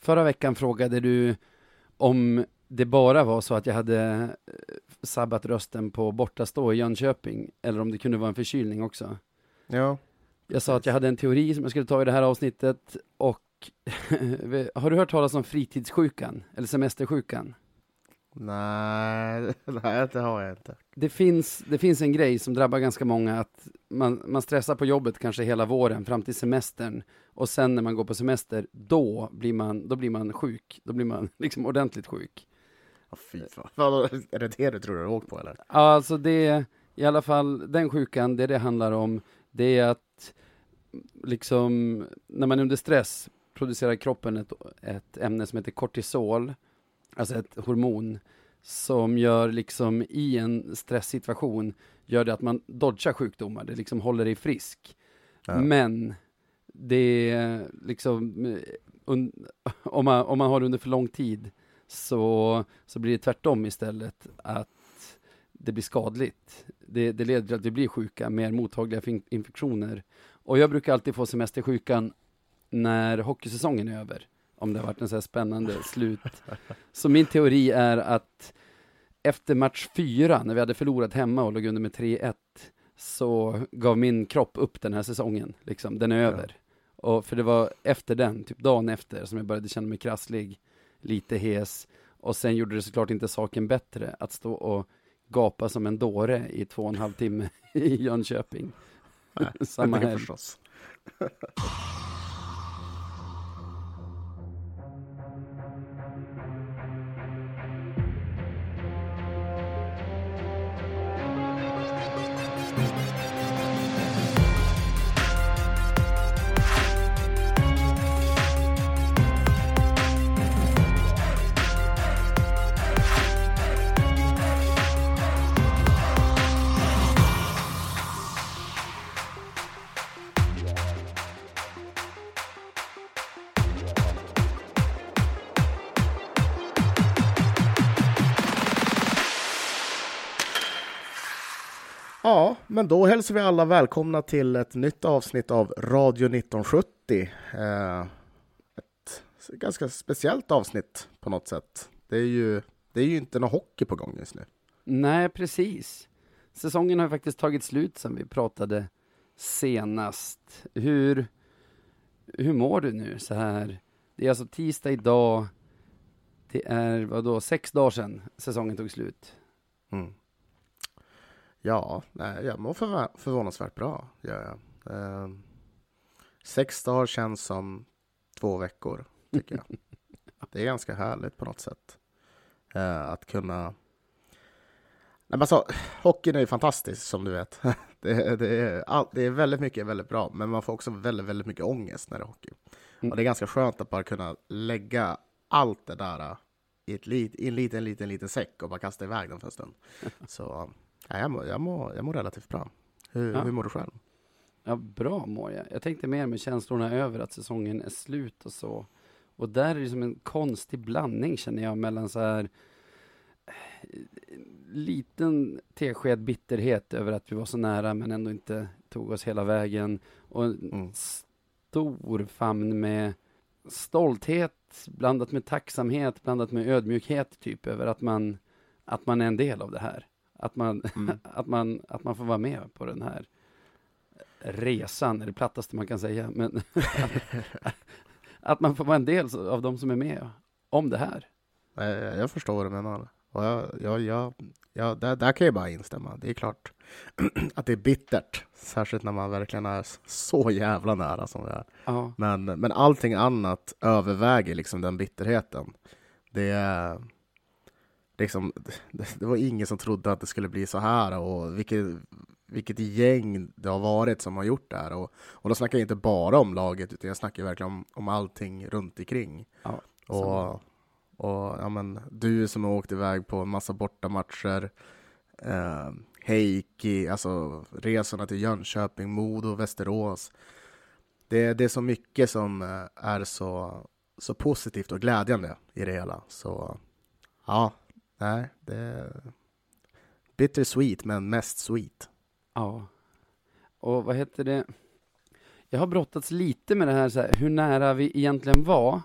Förra veckan frågade du om det bara var så att jag hade eh, sabbat rösten på bortastå i Jönköping, eller om det kunde vara en förkylning också. Ja. Jag sa att jag hade en teori som jag skulle ta i det här avsnittet, och har du hört talas om fritidssjukan, eller semestersjukan? Nej, nej, det har jag inte. Det finns, det finns en grej som drabbar ganska många, att man, man stressar på jobbet kanske hela våren fram till semestern, och sen när man går på semester, då blir man, då blir man sjuk. Då blir man liksom ordentligt sjuk. Oh, fy fan. Är det det du tror du har åkt på eller? Ja, alltså det, i alla fall den sjukan, det det handlar om, det är att liksom, när man är under stress producerar kroppen ett, ett ämne som heter kortisol, alltså ett hormon, som gör liksom i en stresssituation, gör det att man dodgar sjukdomar, det liksom håller dig frisk. Ja. Men det är liksom, un, om, man, om man har det under för lång tid, så, så blir det tvärtom istället, att det blir skadligt. Det, det leder till att vi blir sjuka, mer mottagliga för in- infektioner. Och jag brukar alltid få semestersjukan när hockeysäsongen är över, om det har varit en så här spännande slut. Så min teori är att efter match fyra, när vi hade förlorat hemma och låg under med 3-1, så gav min kropp upp den här säsongen, liksom, den är över. Och för det var efter den, typ dagen efter, som jag började känna mig krasslig, lite hes, och sen gjorde det såklart inte saken bättre att stå och gapa som en dåre i två och en halv timme i Jönköping. Samma det helg. förstås. Men då hälsar vi alla välkomna till ett nytt avsnitt av Radio 1970. Eh, ett ganska speciellt avsnitt på något sätt. Det är ju, det är ju inte någon hockey på gång just nu. Nej, precis. Säsongen har faktiskt tagit slut sen vi pratade senast. Hur, hur mår du nu så här? Det är alltså tisdag idag. Det är, vadå, sex dagar sedan säsongen tog slut. Mm. Ja, nej, jag mår förvä- förvånansvärt bra. Gör jag. Eh, sex dagar känns som två veckor, tycker jag. det är ganska härligt på något sätt. Eh, att kunna... Nej, men alltså, hockeyn är ju fantastisk som du vet. det, det, är all, det är väldigt mycket väldigt bra, men man får också väldigt, väldigt mycket ångest när det är hockey. Mm. Och det är ganska skönt att bara kunna lägga allt det där i, ett lit, i en liten, liten, liten säck och bara kasta iväg den för en stund. Så ja, jag, mår, jag, mår, jag mår relativt bra. Hur, Ja. hur mår du själv? Ja, bra mår jag. Jag tänkte mer med känslorna över att säsongen är slut och så. Och där är det som en konstig blandning känner jag mellan så här eh, liten tesked bitterhet över att vi var så nära men ändå inte tog oss hela vägen och en Mm. stor famn med stolthet blandat med tacksamhet blandat med ödmjukhet typ över att man att man är en del av det här. Att man, Mm. att man, att man får vara med på den här resan, är det plattaste man kan säga, men att man får vara en del av de som är med om det här. Jag förstår vad du menar. Och jag, jag, jag, jag, där, där kan jag bara instämma. Det är klart att det är bittert, särskilt när man verkligen är så jävla nära som vi är. Ja, Men, men allting annat överväger liksom den bitterheten. Det är liksom, det, var ingen som trodde att det skulle bli så här och vilket, vilket gäng det har varit som har gjort det här. Och, och då snackar jag inte bara om laget, utan jag snackar verkligen om, om allting runt omkring. ja, Och, och ja, men, du som har åkt iväg på en massa bortamatcher, eh, Heikki, alltså resorna till Jönköping, Modo, Västerås. Det, det är så mycket som eh, är så, så positivt och glädjande i det hela. Så ja, nej, det är bittersweet, men mest sweet. ja. Och vad heter det? Jag har brottats lite med det här, så här hur nära vi egentligen var.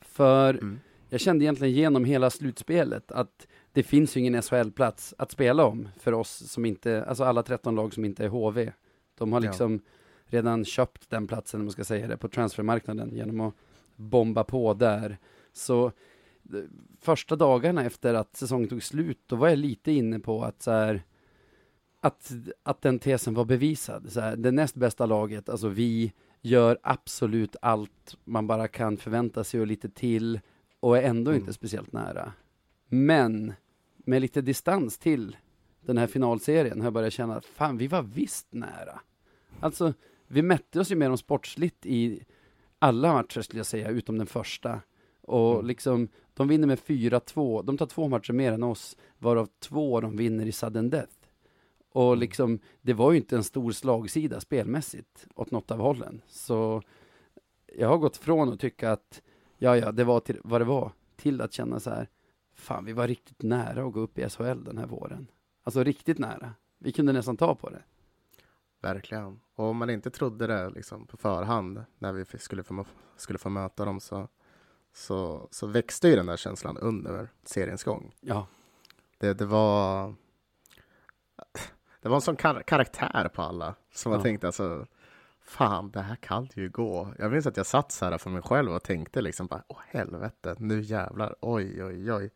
För Mm. jag kände egentligen genom hela slutspelet att det finns ju ingen SHL-plats att spela om för oss som inte, alltså alla 13 lag som inte är HV. De har Ja. liksom redan köpt den platsen, om man ska säga det, på transfermarknaden genom att bomba på där. Så första dagarna efter att säsongen tog slut, då var jag lite inne på att så här, att, att den tesen var bevisad. Så här, det näst bästa laget, alltså vi, gör absolut allt man bara kan förvänta sig och lite till och är ändå Mm. inte speciellt nära. Men med lite distans till den här finalserien har jag börjat känna att fan, vi var visst nära. Alltså, vi mätte oss ju med dem sportsligt i alla matcher skulle jag säga, utom den första. Och Mm. liksom, de vinner med 4-2. De tar två matcher mer än oss, varav två de vinner i sudden death. Och Mm. liksom, det var ju inte en stor slagsida spelmässigt åt något av hållen. Så jag har gått från att tycka att, ja, ja, det var till, vad det var, till att känna så här, fan, vi var riktigt nära att gå upp i SHL den här våren. Alltså riktigt nära. Vi kunde nästan ta på det. Verkligen. Och om man inte trodde det liksom, på förhand när vi skulle få, skulle få möta dem så, så, så växte ju den där känslan under seriens gång. Ja, Det, det var det var en sån kar karaktär på alla som Ja. jag tänkte alltså Fan, det här kan ju gå. Jag minns att jag satt så här för mig själv och tänkte liksom bara Åh helvete, nu jävlar, oj oj oj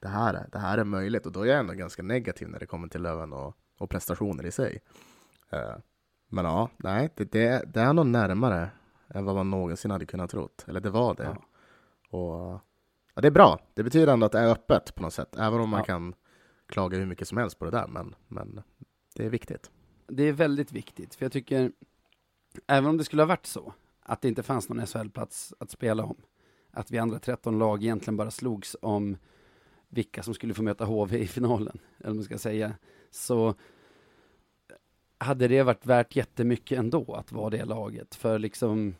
Det här är, det här är möjligt och då är jag ändå ganska negativ när det kommer till Löven och, och prestationer i sig. Eh, men ja, nej, det, det, det är nog närmare än vad man någonsin hade kunnat trott. Eller det var det. Ja. Och ja, det är bra. Det betyder ändå att det är öppet på något sätt. Även om man Ja. kan klaga hur mycket som helst på det där. Men, men det är viktigt. det är väldigt viktigt, för jag tycker, även om det skulle ha varit så, att det inte fanns någon SHL-plats att spela om, att vi andra 13 lag egentligen bara slogs om vilka som skulle få möta HV i finalen, eller vad man ska säga, så hade det varit värt jättemycket ändå att vara det laget, för liksom,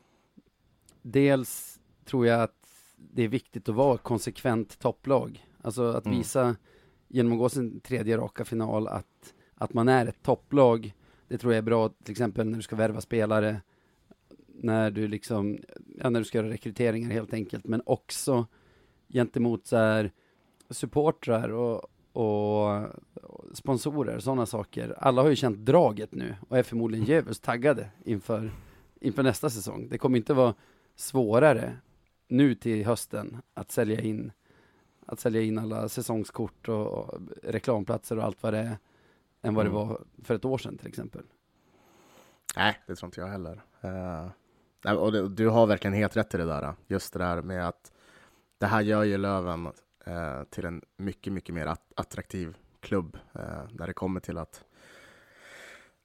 dels tror jag att det är viktigt att vara konsekvent topplag, alltså att Mm. visa genom att gå sin tredje raka final att, att man är ett topplag. Det tror jag är bra, till exempel när du ska värva spelare, när du liksom, ja, när du ska göra rekryteringar helt enkelt, men också gentemot så här supportrar och, och, och sponsorer, sådana saker. Alla har ju känt draget nu och är förmodligen djävulskt taggade inför, inför nästa säsong. Det kommer inte vara svårare nu till hösten att sälja in att sälja in alla säsongskort och, och reklamplatser och allt vad det är än vad det Mm. var för ett år sedan till exempel. Nej, det tror inte jag heller. Nej, och det, du har verkligen helt rätt i det där. Just det där med att det här gör ju Löven eh, till en mycket, mycket mer att, attraktiv klubb eh, när det kommer till att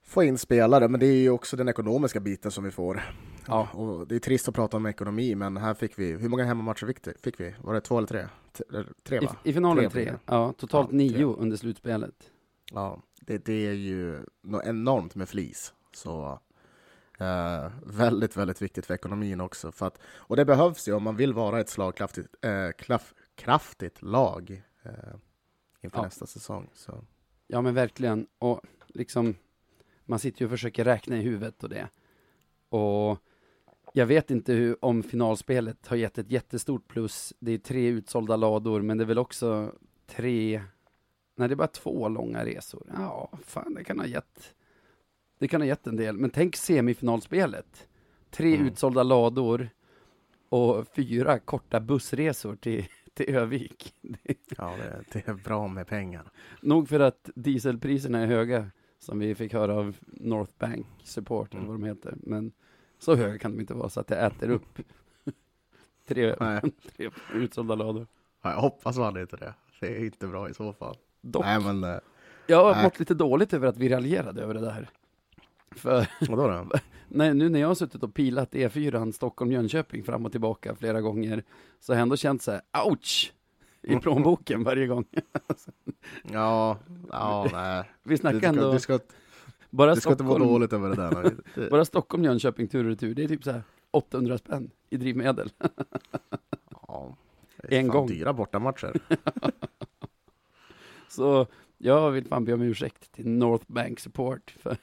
få in spelare. Men det är ju också den ekonomiska biten som vi får. Ja. Och det är trist att prata om ekonomi, men här fick vi, hur många hemmamatcher fick, vi? Var det två eller tre? Tre I, va? I finalen Tre tre, ja, totalt Ja, nio tre. under slutspelet. Ja, det, det är ju enormt med flis. Så eh, väldigt, väldigt viktigt för ekonomin också. För att, och det behövs ju om man vill vara ett slagkraftigt eh, klaff, kraftigt lag eh, inför Ja. nästa säsong. Så. Ja men verkligen, och liksom man sitter ju och försöker räkna i huvudet och det. Och jag vet inte hur, om finalspelet har gett ett jättestort plus. Det är tre utsålda lador, men det är väl också tre, nej det är bara två långa resor. Ja, fan det kan ha gett, det kan ha gett en del. Men tänk semifinalspelet. Tre Mm. utsålda lador och fyra korta bussresor till, till Övik. Ja, det, det är bra med pengar. Nog för att dieselpriserna är höga, som vi fick höra av North Bank Support, eller Mm. vad de heter. Men så höga kan de inte vara så att det äter upp tre, Nej. tre utsålda lador. Ja, jag hoppas man inte det. Det är inte bra i så fall. Dock, Nej, men eh, jag har nej. mått lite dåligt över att vi raljerade över det där. För vadå då? nej, nu när jag har suttit och pilat E4 Stockholm-Jönköping fram och tillbaka flera gånger, så har jag ändå känt så här, ouch! I Mm. plånboken varje gång. Ja, ja, nej. Vi Du snackar ska, ändå, du ska, bara du ska inte må Stockholm, dåligt över det där. Det- Bara Stockholm, Jönköping, tur och retur, det är typ så här 800 spänn i drivmedel. Ja, det är En gång. Dyra bortamatcher. Så jag vill fan be om ursäkt till North Bank Support för,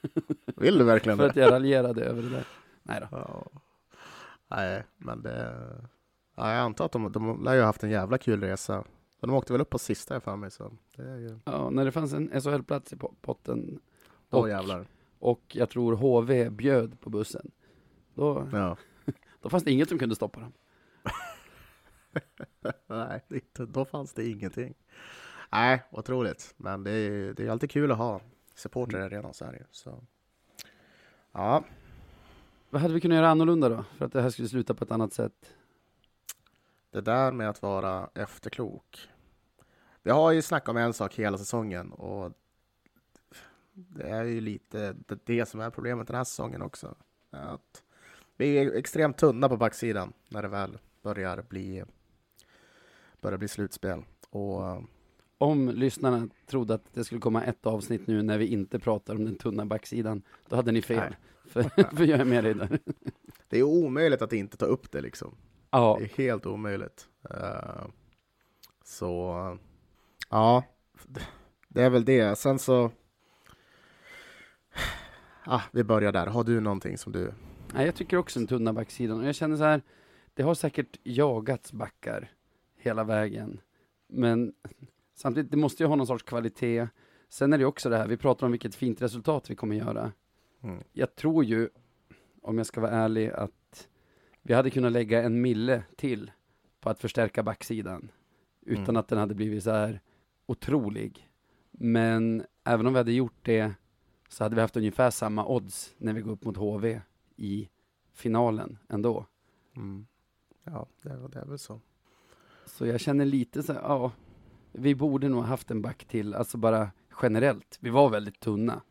Vill du verkligen för det? att jag raljerade över det där. Nej då. Ja. Nej, men det... Ja, jag antar att de, de lär ju ha haft en jävla kul resa. De åkte väl upp på sista för mig så det är ju... Ja, när det fanns en SHL-plats i po- potten Då Och- jävlar. och jag tror HV bjöd på bussen. Då, Ja. då fanns det inget som kunde stoppa dem. Nej, då fanns det ingenting. Nej, otroligt. Men det är, det är alltid kul att ha supportrar i arenan, så är det ju. Så. Ja, Vad hade vi kunnat göra annorlunda då? För att det här skulle sluta på ett annat sätt. det där med att vara efterklok. Vi har ju snackat om en sak hela säsongen och det är ju lite det, som är problemet den här säsongen också. Att vi är extremt tunna på backsidan när det väl börjar bli, börjar bli slutspel. Och Om lyssnarna trodde att det skulle komma ett avsnitt nu när vi inte pratar om den tunna backsidan, då hade ni fel. För, för jag är med dig där. det är omöjligt att inte ta upp det liksom. Ja, Det är helt omöjligt. Eh, så ja, det är väl det. Sen så. Ah, vi börjar där. Har du någonting som du? Nej, jag tycker också den tunna backsidan. Och jag känner så här, det har säkert jagats backar hela vägen. Men samtidigt, det måste ju ha någon sorts kvalitet. Sen är det också det här, vi pratar om vilket fint resultat vi kommer göra. Mm. Jag tror ju, om jag ska vara ärlig, att vi hade kunnat lägga en mille till på att förstärka backsidan. Utan Mm. att den hade blivit så här otrolig. Men även om vi hade gjort det så hade vi haft ungefär samma odds när vi går upp mot HV i finalen ändå. Mm. Ja, det är, det är väl så. Så jag känner lite så här, ja, vi borde nog ha haft en back till, alltså bara generellt. Vi var väldigt tunna.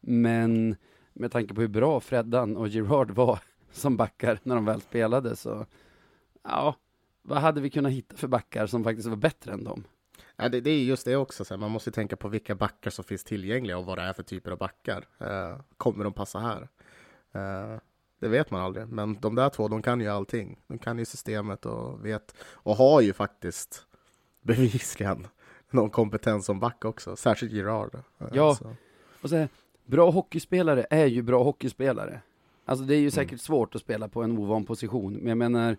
Men med tanke på hur bra Freddan och Gerard var som backar när de väl spelade så, ja, vad hade vi kunnat hitta för backar som faktiskt var bättre än dem? Ja, det, det är just det också. Så man måste ju tänka på vilka backar som finns tillgängliga och vad det är för typer av backar. Eh, kommer de passa här? Eh, det vet man aldrig. Men de där två, de kan ju allting. De kan ju systemet och vet och har ju faktiskt bevisligen någon kompetens som back också. Särskilt Gerard. Eh, Ja. så. Och så här, bra hockeyspelare är ju bra hockeyspelare. Alltså det är ju säkert svårt att spela på en ovan position, men jag menar,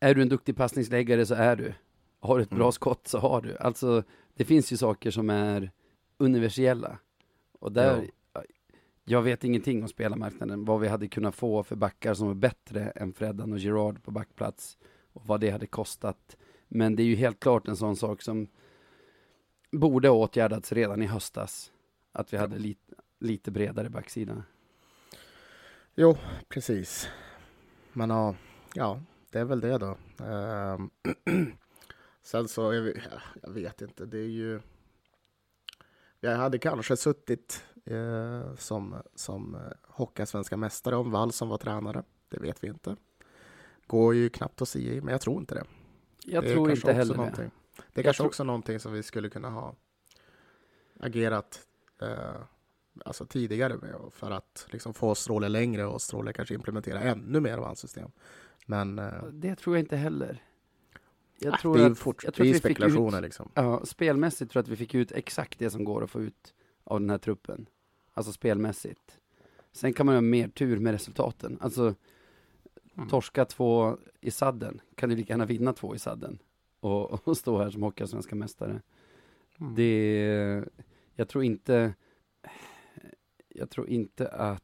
är du en duktig passningsläggare så är du. Har du ett bra Mm. skott så har du. Alltså, det finns ju saker som är universella. Och där, jag vet ingenting om spelarmarknaden, vad vi hade kunnat få för backar som är bättre än Freddan och Gerard på backplats, och vad det hade kostat. Men det är ju helt klart en sån sak som borde ha åtgärdats redan i höstas. Att vi hade lite, lite bredare backsida. Jo, precis. Men ja, ja, det är väl det då. Ehm, sen så, är vi, ja, jag vet inte, det är ju... Jag hade kanske suttit eh, som, som eh, Hockeyallsvenska mästare om Wall som var tränare. Det vet vi inte. Går ju knappt att i, men jag tror inte det. Jag det tror inte heller det. Det är Jag kanske tror- också någonting som vi skulle kunna ha agerat eh, alltså tidigare med för att liksom få Stråle längre och Stråle kanske implementera ännu mer av hans system. Men eh, Det tror jag inte heller. Jag ah, tror det är, att, fort, jag tror det är att vi spekulationer ut, liksom. ja, spelmässigt tror jag att vi fick ut exakt det som går att få ut av den här truppen. Alltså spelmässigt. Sen kan man ju ha mer tur med resultaten. Alltså, Mm. torska två i sadden, kan du lika gärna vinna två i sadden. Och, och stå här som Hockeyallsvenska mästare. Mm. Det, jag tror inte, jag tror inte att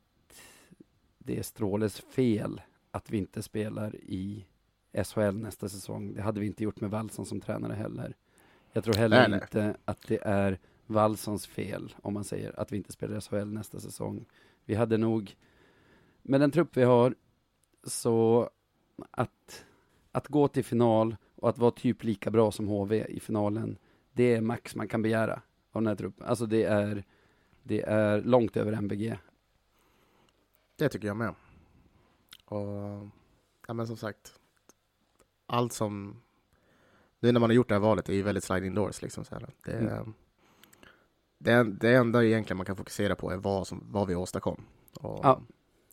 det är Stråles fel att vi inte spelar i SHL nästa säsong. Det hade vi inte gjort med Wallson som tränare heller. Jag tror heller Nej, nej. inte att det är Wallsons fel, om man säger, att vi inte spelar SHL nästa säsong. Vi hade nog, med den trupp vi har, så att, att gå till final och att vara typ lika bra som HV i finalen, det är max man kan begära av den här truppen. Alltså det är, det är långt över MBG. Det tycker jag med. Och ja, men som sagt, allt som nu när man har gjort det här valet är ju väldigt sliding doors. Liksom, så här. Det, Mm. det, det enda egentligen man kan fokusera på är vad, som, vad vi åstadkom. Och, Ja.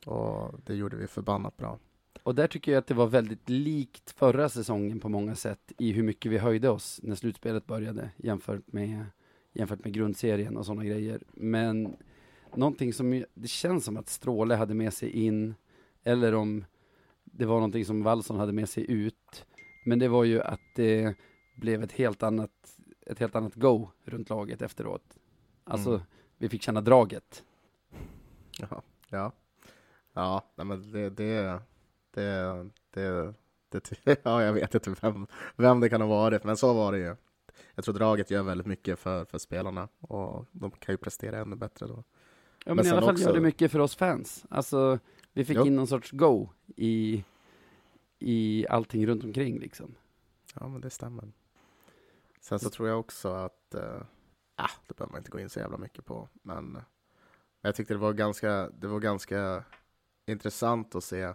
och det gjorde vi förbannat bra. Och där tycker jag att det var väldigt likt förra säsongen på många sätt i hur mycket vi höjde oss när slutspelet började jämfört med, jämfört med grundserien och sådana grejer. Men någonting som, det känns som att Stråle hade med sig in, eller om det var någonting som Wallson hade med sig ut, Men det var ju att det blev ett helt annat, ett helt annat go runt laget efteråt. Alltså, Mm. vi fick känna draget. Ja, ja, ja nej, men det, det, det, det, det, ja, jag vet inte vem, vem det kan ha varit, men så var det ju. Jag tror draget gör väldigt mycket för, för spelarna och de kan ju prestera ännu bättre då. Ja, Men men, i alla fall också- gör det mycket för oss fans. Alltså, vi fick Jo. in någon sorts go i, i allting runt omkring liksom. Ja, men det stämmer. Sen så tror jag också att, eh, ah, det behöver man inte gå in så jävla mycket på, men, men jag tyckte det var ganska, det var ganska intressant att se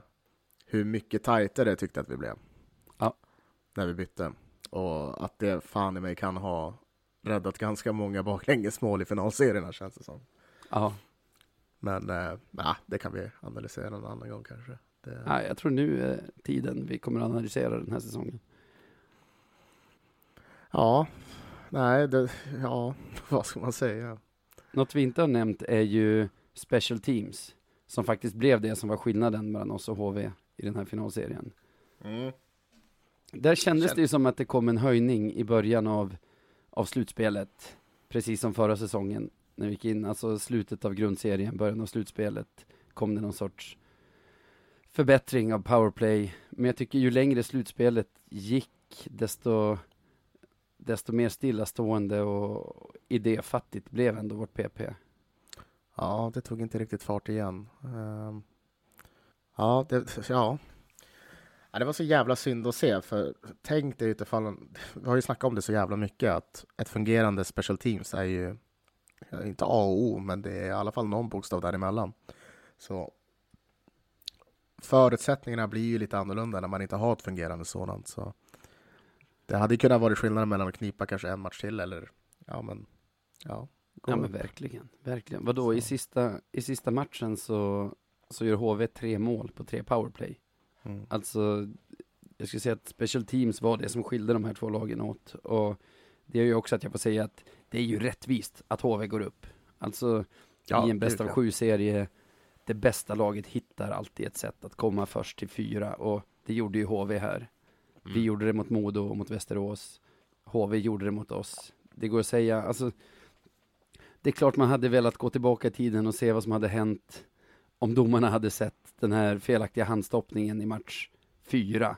hur mycket tajtare jag tyckte att vi blev. Ja. När vi bytte. Och att det fan i mig kan ha räddat ganska många baklängesmål i finalserierna känns det som. Ja, Men nah, det kan vi analysera en annan gång kanske. Det, Nej, jag tror nu är tiden vi kommer att analysera den här säsongen. Ja, nej, det, ja, vad ska man säga? Något vi inte har nämnt är ju special teams, som faktiskt blev det som var skillnaden mellan oss och HV i den här finalserien. Mm. Där kändes Känn- det ju som att det kom en höjning i början av, av slutspelet, precis som förra säsongen när vi gick in, alltså slutet av grundserien, början av slutspelet, kom det någon sorts förbättring av powerplay. Men jag tycker ju längre slutspelet gick, desto, desto mer stillastående och idéfattigt blev ändå vårt PP. Ja, det tog inte riktigt fart igen. Ehm, ja, det, ja. ja, det var så jävla synd att se, för tänk dig utifall, vi har ju snackat om det så jävla mycket, att ett fungerande special teams är ju inte A och O, men det är i alla fall någon bokstav däremellan. Så förutsättningarna blir ju lite annorlunda när man inte har ett fungerande sådant. Så det hade kunnat vara skillnaden mellan att knipa kanske en match till eller ja, men ja. Ja men verkligen, verkligen. Vadå, i sista, i sista matchen så, så gör HV tre mål på tre powerplay. Mm. Alltså, jag skulle säga att special teams var det som skilde de här två lagen åt. Och det gör ju också att jag får säga att det är ju rättvist att HV går upp. Alltså, Ja, i en bäst av sju-serie, det bästa laget hittar alltid ett sätt att komma först till fyra. Och det gjorde ju HV här. Vi Mm. gjorde det mot Modo och mot Västerås. HV gjorde det mot oss. Det går att säga, alltså, det är klart man hade velat gå tillbaka i tiden och se vad som hade hänt om domarna hade sett den här felaktiga handstoppningen i match fyra,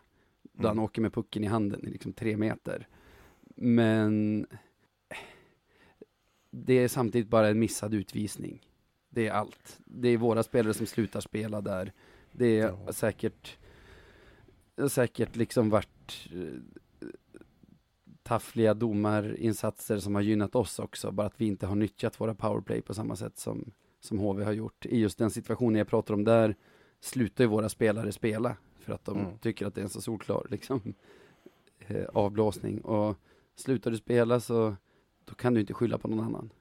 då han Mm. åker med pucken i handen i liksom tre meter. Men det är samtidigt bara en missad utvisning. Det är allt. Det är våra spelare som slutar spela där. Det är Ja. säkert säkert liksom varit eh, taffliga domarinsatser som har gynnat oss också, bara att vi inte har nyttjat våra powerplay på samma sätt som, som HV har gjort. I just den situationen jag pratar om där slutar ju våra spelare spela för att de Mm. tycker att det är en så solklar liksom, eh, avblåsning. Och slutar du spela så då kan du inte skylla på någon annan.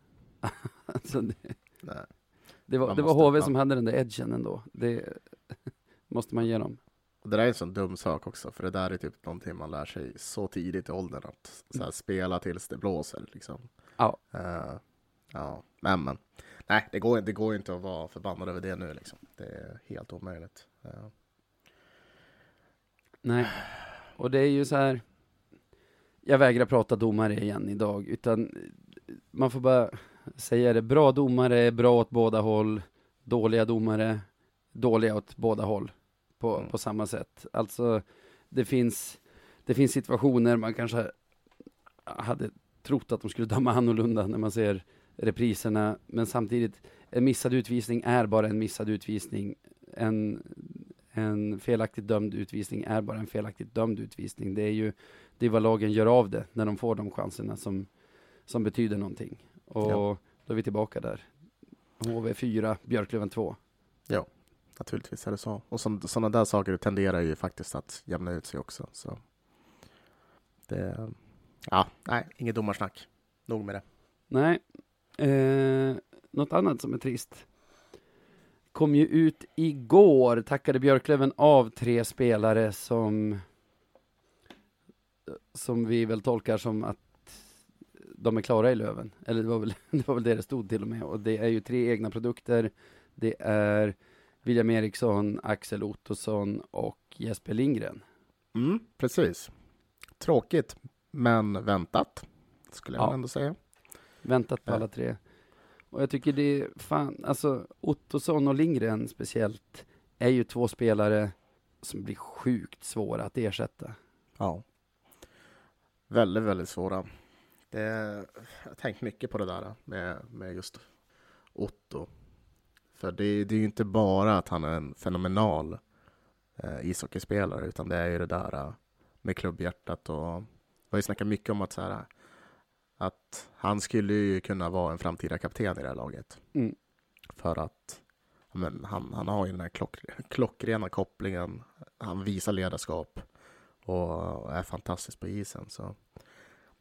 alltså det, Nej. det var, Man det var måste- HV man- som hade den där edgen ändå. Det måste man ge dem. Det där är en sån dum sak också, för det där är typ någonting man lär sig så tidigt i åldern, att så här, spela tills det blåser. Liksom. Ja. Eh, ja, men, men. Nej, det går, det går inte att vara förbannad över det nu. Liksom. Det är helt omöjligt. Eh, Nej, och det är ju så här. Jag vägrar prata domare igen idag, utan man får bara säga det. Bra domare är bra åt båda håll. Dåliga domare, dåliga åt båda håll. På, Mm. på samma sätt. Alltså, det finns, det finns situationer man kanske hade trott att de skulle döma annorlunda när man ser repriserna. Men samtidigt, en missad utvisning är bara en missad utvisning. En, en felaktigt dömd utvisning är bara en felaktigt dömd utvisning. Det är ju det är vad lagen gör av det när de får de chanserna som, som betyder någonting. Och Ja. då är vi tillbaka där. HV 4, Björklöven 2. naturligtvis är det så. Och sådana där saker tenderar ju faktiskt att jämna ut sig också. Så. Det, ja, nej, inget domarsnack. Nog med det. Nej, eh, något annat som är trist. Kom ju ut igår, tackade Björklöven av tre spelare som som vi väl tolkar som att de är klara i Löven. Eller det var väl det, var väl det det stod till och med. Och det är ju tre egna produkter. Det är William Eriksson, Axel Ottosson och Jesper Lindgren. Mm, precis. tråkigt, men väntat, skulle jag Ja. ändå säga. Väntat på Ja. alla tre. Och jag tycker det är fan, alltså Ottosson och Lindgren speciellt är ju två spelare som blir sjukt svåra att ersätta. Ja. Väldigt, väldigt svåra. Det, jag har tänkt mycket på det där med, med just Otto. För det, det är ju inte bara att han är en fenomenal eh, ishockeyspelare, utan det är ju det där eh, med klubbhjärtat och vi har ju snackat mycket om att så här, att han skulle ju kunna vara en framtida kapten i det här laget. Mm. För att men han, han har ju den här klock, klockrena kopplingen. Han visar ledarskap och är fantastisk på isen. Så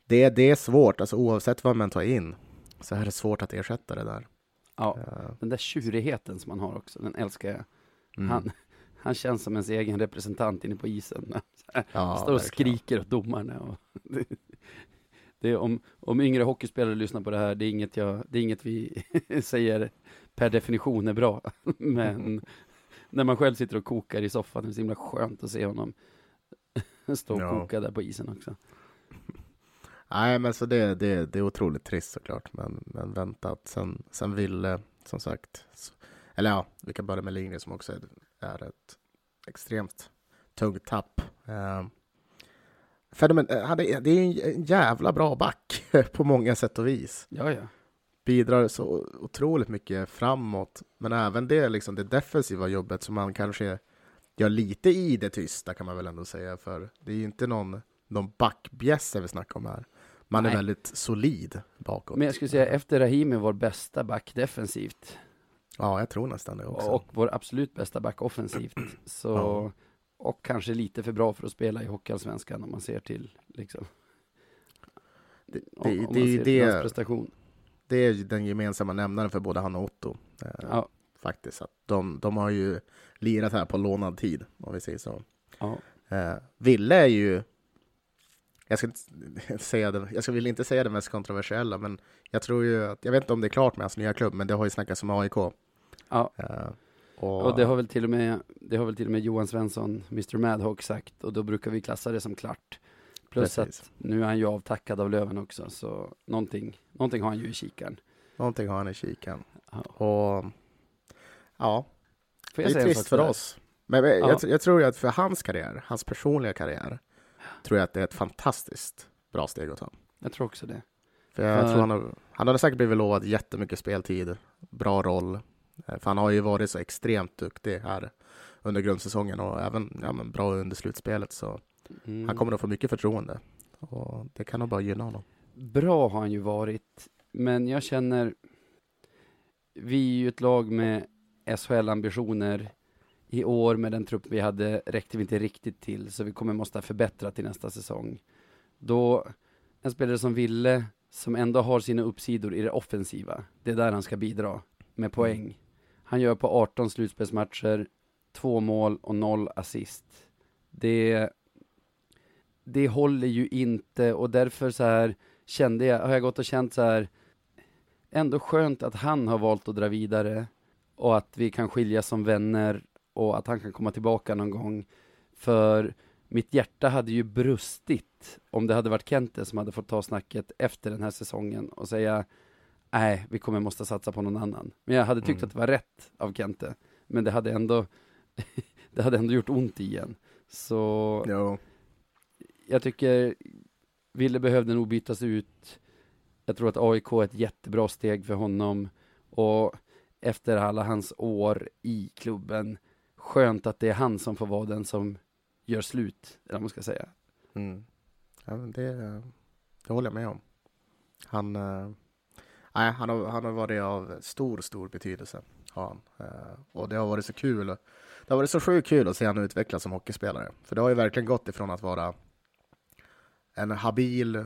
det, det är svårt, alltså oavsett vad man tar in så är det svårt att ersätta det där. Ja, Eh, den där tjurigheten som han har också, den älskar jag. mm. Han, han känns som ens egen representant inne på isen. ja, Står och verkligen. skriker åt domarna. Och det är om, om yngre hockeyspelare lyssnar på det här, det är inget, jag, det är inget vi säger per definition är bra. Men när man själv sitter och kokar i soffan, det är så himla skönt att se honom stå och Ja. koka där på isen också. Nej, men så det, det, det är otroligt trist såklart, men, men väntat. Sen, sen ville, som sagt, s- eller ja, vi kan börja med Lindgren som också är, är ett extremt tungt tapp. Eh, fenomen, eh, hade, det är en- en jävla bra back på många sätt och vis. Ja, ja. Bidrar så otroligt mycket framåt, men även det, liksom, det defensiva jobbet som man kanske gör lite i det tysta kan man väl ändå säga, för det är ju inte någon, någon backbjässe vi snackar om här. Man Nej. är väldigt solid bakåt. Men jag skulle säga efter Rahimi vår bästa back defensivt Ja, jag tror nästan det också. och vår absolut bästa back offensivt. Så, Ja. Och kanske lite för bra för att spela i Hockeyallsvenskan om man ser till liksom. Det- om, det- om det är ju ser till det- hans prestation. Det är den gemensamma nämnaren för både han och Otto. Eh, Ja, Faktiskt. Att de, de har ju lirat här på lånad tid, om vi säger så. ja. Eh, Ville är ju, jag ska, inte säga det, jag ska vill inte säga det mest kontroversiella, men jag tror ju att, jag vet inte om det är klart med hans nya klubb, men det har ju snackats om AIK. ja. Eh, och, Och det har väl till och med, det har väl till och med Johan Svensson, Mr Madhawk sagt och då brukar vi klassa det som klart. Plus Precis. att nu är han ju avtackad av Löven också så någonting, någonting har han ju i kikaren. Någonting har han i kikan. Ja. Och ja, det jag är trist för oss. Men men Ja. jag, jag tror ju att för hans karriär, hans personliga karriär, tror jag att det är ett fantastiskt bra steg att ta. Jag tror också det. För jag För- tror han har, han hade säkert blivit lovad jättemycket speltid, bra roll. Eh, För han har ju varit så extremt duktig här under grundsäsongen och även ja, men bra under slutspelet. Så Mm. han kommer att få mycket förtroende. Och det kan nog bara gynna honom. Bra har han ju varit, men jag känner, vi är ju ett lag med SHL-ambitioner. I år med den trupp vi hade räckte vi inte riktigt till, så vi kommer måste förbättra till nästa säsong. Då, en spelare som Ville, som ändå har sina uppsidor i det offensiva, det är där han ska bidra med poäng. Han gör på 18 slutspelsmatcher, två mål och noll assist. Det, det håller ju inte och därför så här kände jag, har jag gått och känt så här, ändå skönt att han har valt att dra vidare och att vi kan skiljas som vänner och att han kan komma tillbaka någon gång. För mitt hjärta hade ju brustit om det hade varit Kente som hade fått ta snacket efter den här säsongen och säga nej, vi kommer måste satsa på någon annan. Men jag hade tyckt Mm. att det var rätt av Kente, men det hade ändå det hade ändå gjort ont igen. Så Jo. jag tycker Ville behövde nog bytas ut. Jag tror att AIK är ett jättebra steg för honom och efter alla hans år i klubben, skönt att det är han som får vara den som gör slut, eller vad man ska säga. Mm. Ja, det, det håller jag med om. Han, eh, nej, han, har, han har varit av stor, stor betydelse. Har han. Eh, och det har varit så kul. Det har varit så sjukt kul att se honom utvecklas som hockeyspelare. För det har ju verkligen gått ifrån att vara en habil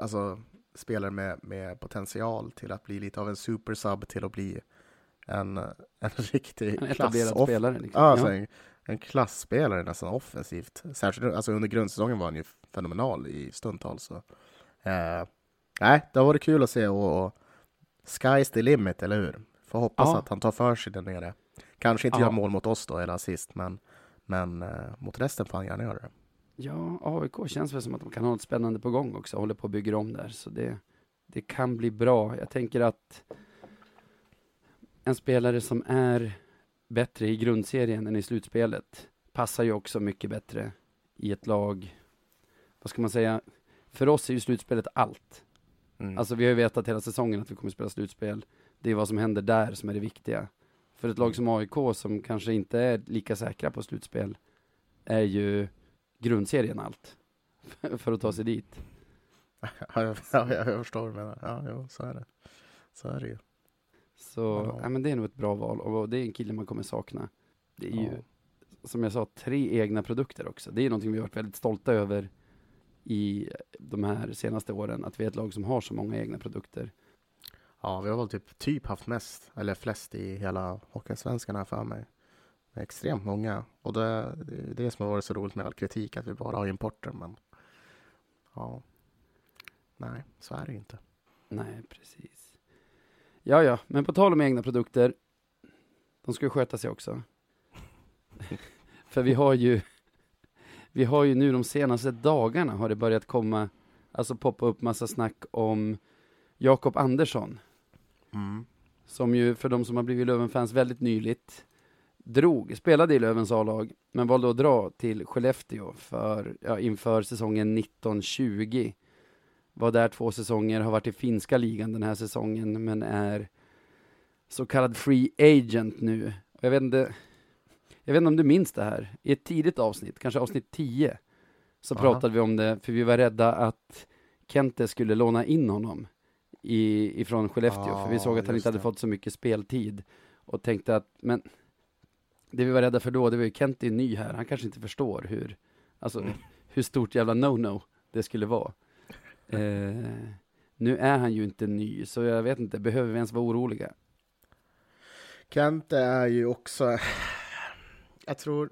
alltså, spelare med, med potential till att bli lite av en supersub till att bli en, en riktig En klass spelare. Liksom. Ja, alltså en, en klassspelare nästan offensivt. Särskilt alltså under grundsäsongen var han ju fenomenal i stundtals. Så. Eh, nej, det har varit kul att se och, och sky's the limit, eller hur? Får hoppas Ja. att han tar för sig där nere. Kanske inte Ja. gör mål mot oss då, eller assist, men, men eh, mot resten får han gärna göra det. Ja, AIK känns väl som att de kan ha något spännande på gång också, håller på att bygga om där, så det, det kan bli bra. Jag tänker att en spelare som är bättre i grundserien än i slutspelet passar ju också mycket bättre i ett lag. Vad ska man säga? För oss är ju slutspelet allt. Mm. Alltså vi har ju vetat hela säsongen att vi kommer spela slutspel. Det är vad som händer där som är det viktiga. För ett lag som AIK som kanske inte är lika säkra på slutspel är ju grundserien allt. för att ta sig dit. ja, jag, ja, jag förstår vad du menar. Ja, jo, så är det. Så är det ju. Så, Ja. ja. men det är nog ett bra val och det är en kille man kommer sakna. Det är ju, Ja. som jag sa, tre egna produkter också. Det är någonting vi har varit väldigt stolta över i de här senaste åren, att vi är ett lag som har så många egna produkter. Ja, vi har väl typ, typ haft mest, eller flest i hela Hockeysvenskan här för mig. Extremt många. Och det, är det som har varit så roligt med all kritik, att vi bara har importer. Men ja, nej, så är det ju inte. Nej, precis. Ja, ja, men på tal om egna produkter, de ska ju sköta sig också. För vi har ju, vi har ju nu de senaste dagarna har det börjat komma, alltså poppa upp massa snack om Jakob Andersson, Mm. som ju för de som har blivit Löven-fans väldigt nyligt drog, spelade i Lövens A-lag, men valde att dra till Skellefteå för, ja, inför säsongen 1920. Var där två säsonger, har varit i finska ligan den här säsongen, men är så kallad free agent nu. Jag vet inte, jag vet inte om du minns det här, i ett tidigt avsnitt, kanske avsnitt 10, så Aha. pratade vi om det, för vi var rädda att Kente skulle låna in honom i, ifrån Skellefteå, för vi såg att han inte hade det. fått så mycket speltid och tänkte att, men det vi var rädda för då, det var ju Kent är ny här, han kanske inte förstår hur, alltså Mm. hur stort jävla no-no det skulle vara. Eh, nu är han ju inte ny, så jag vet inte, behöver vi ens vara oroliga? Kente är ju också, jag tror,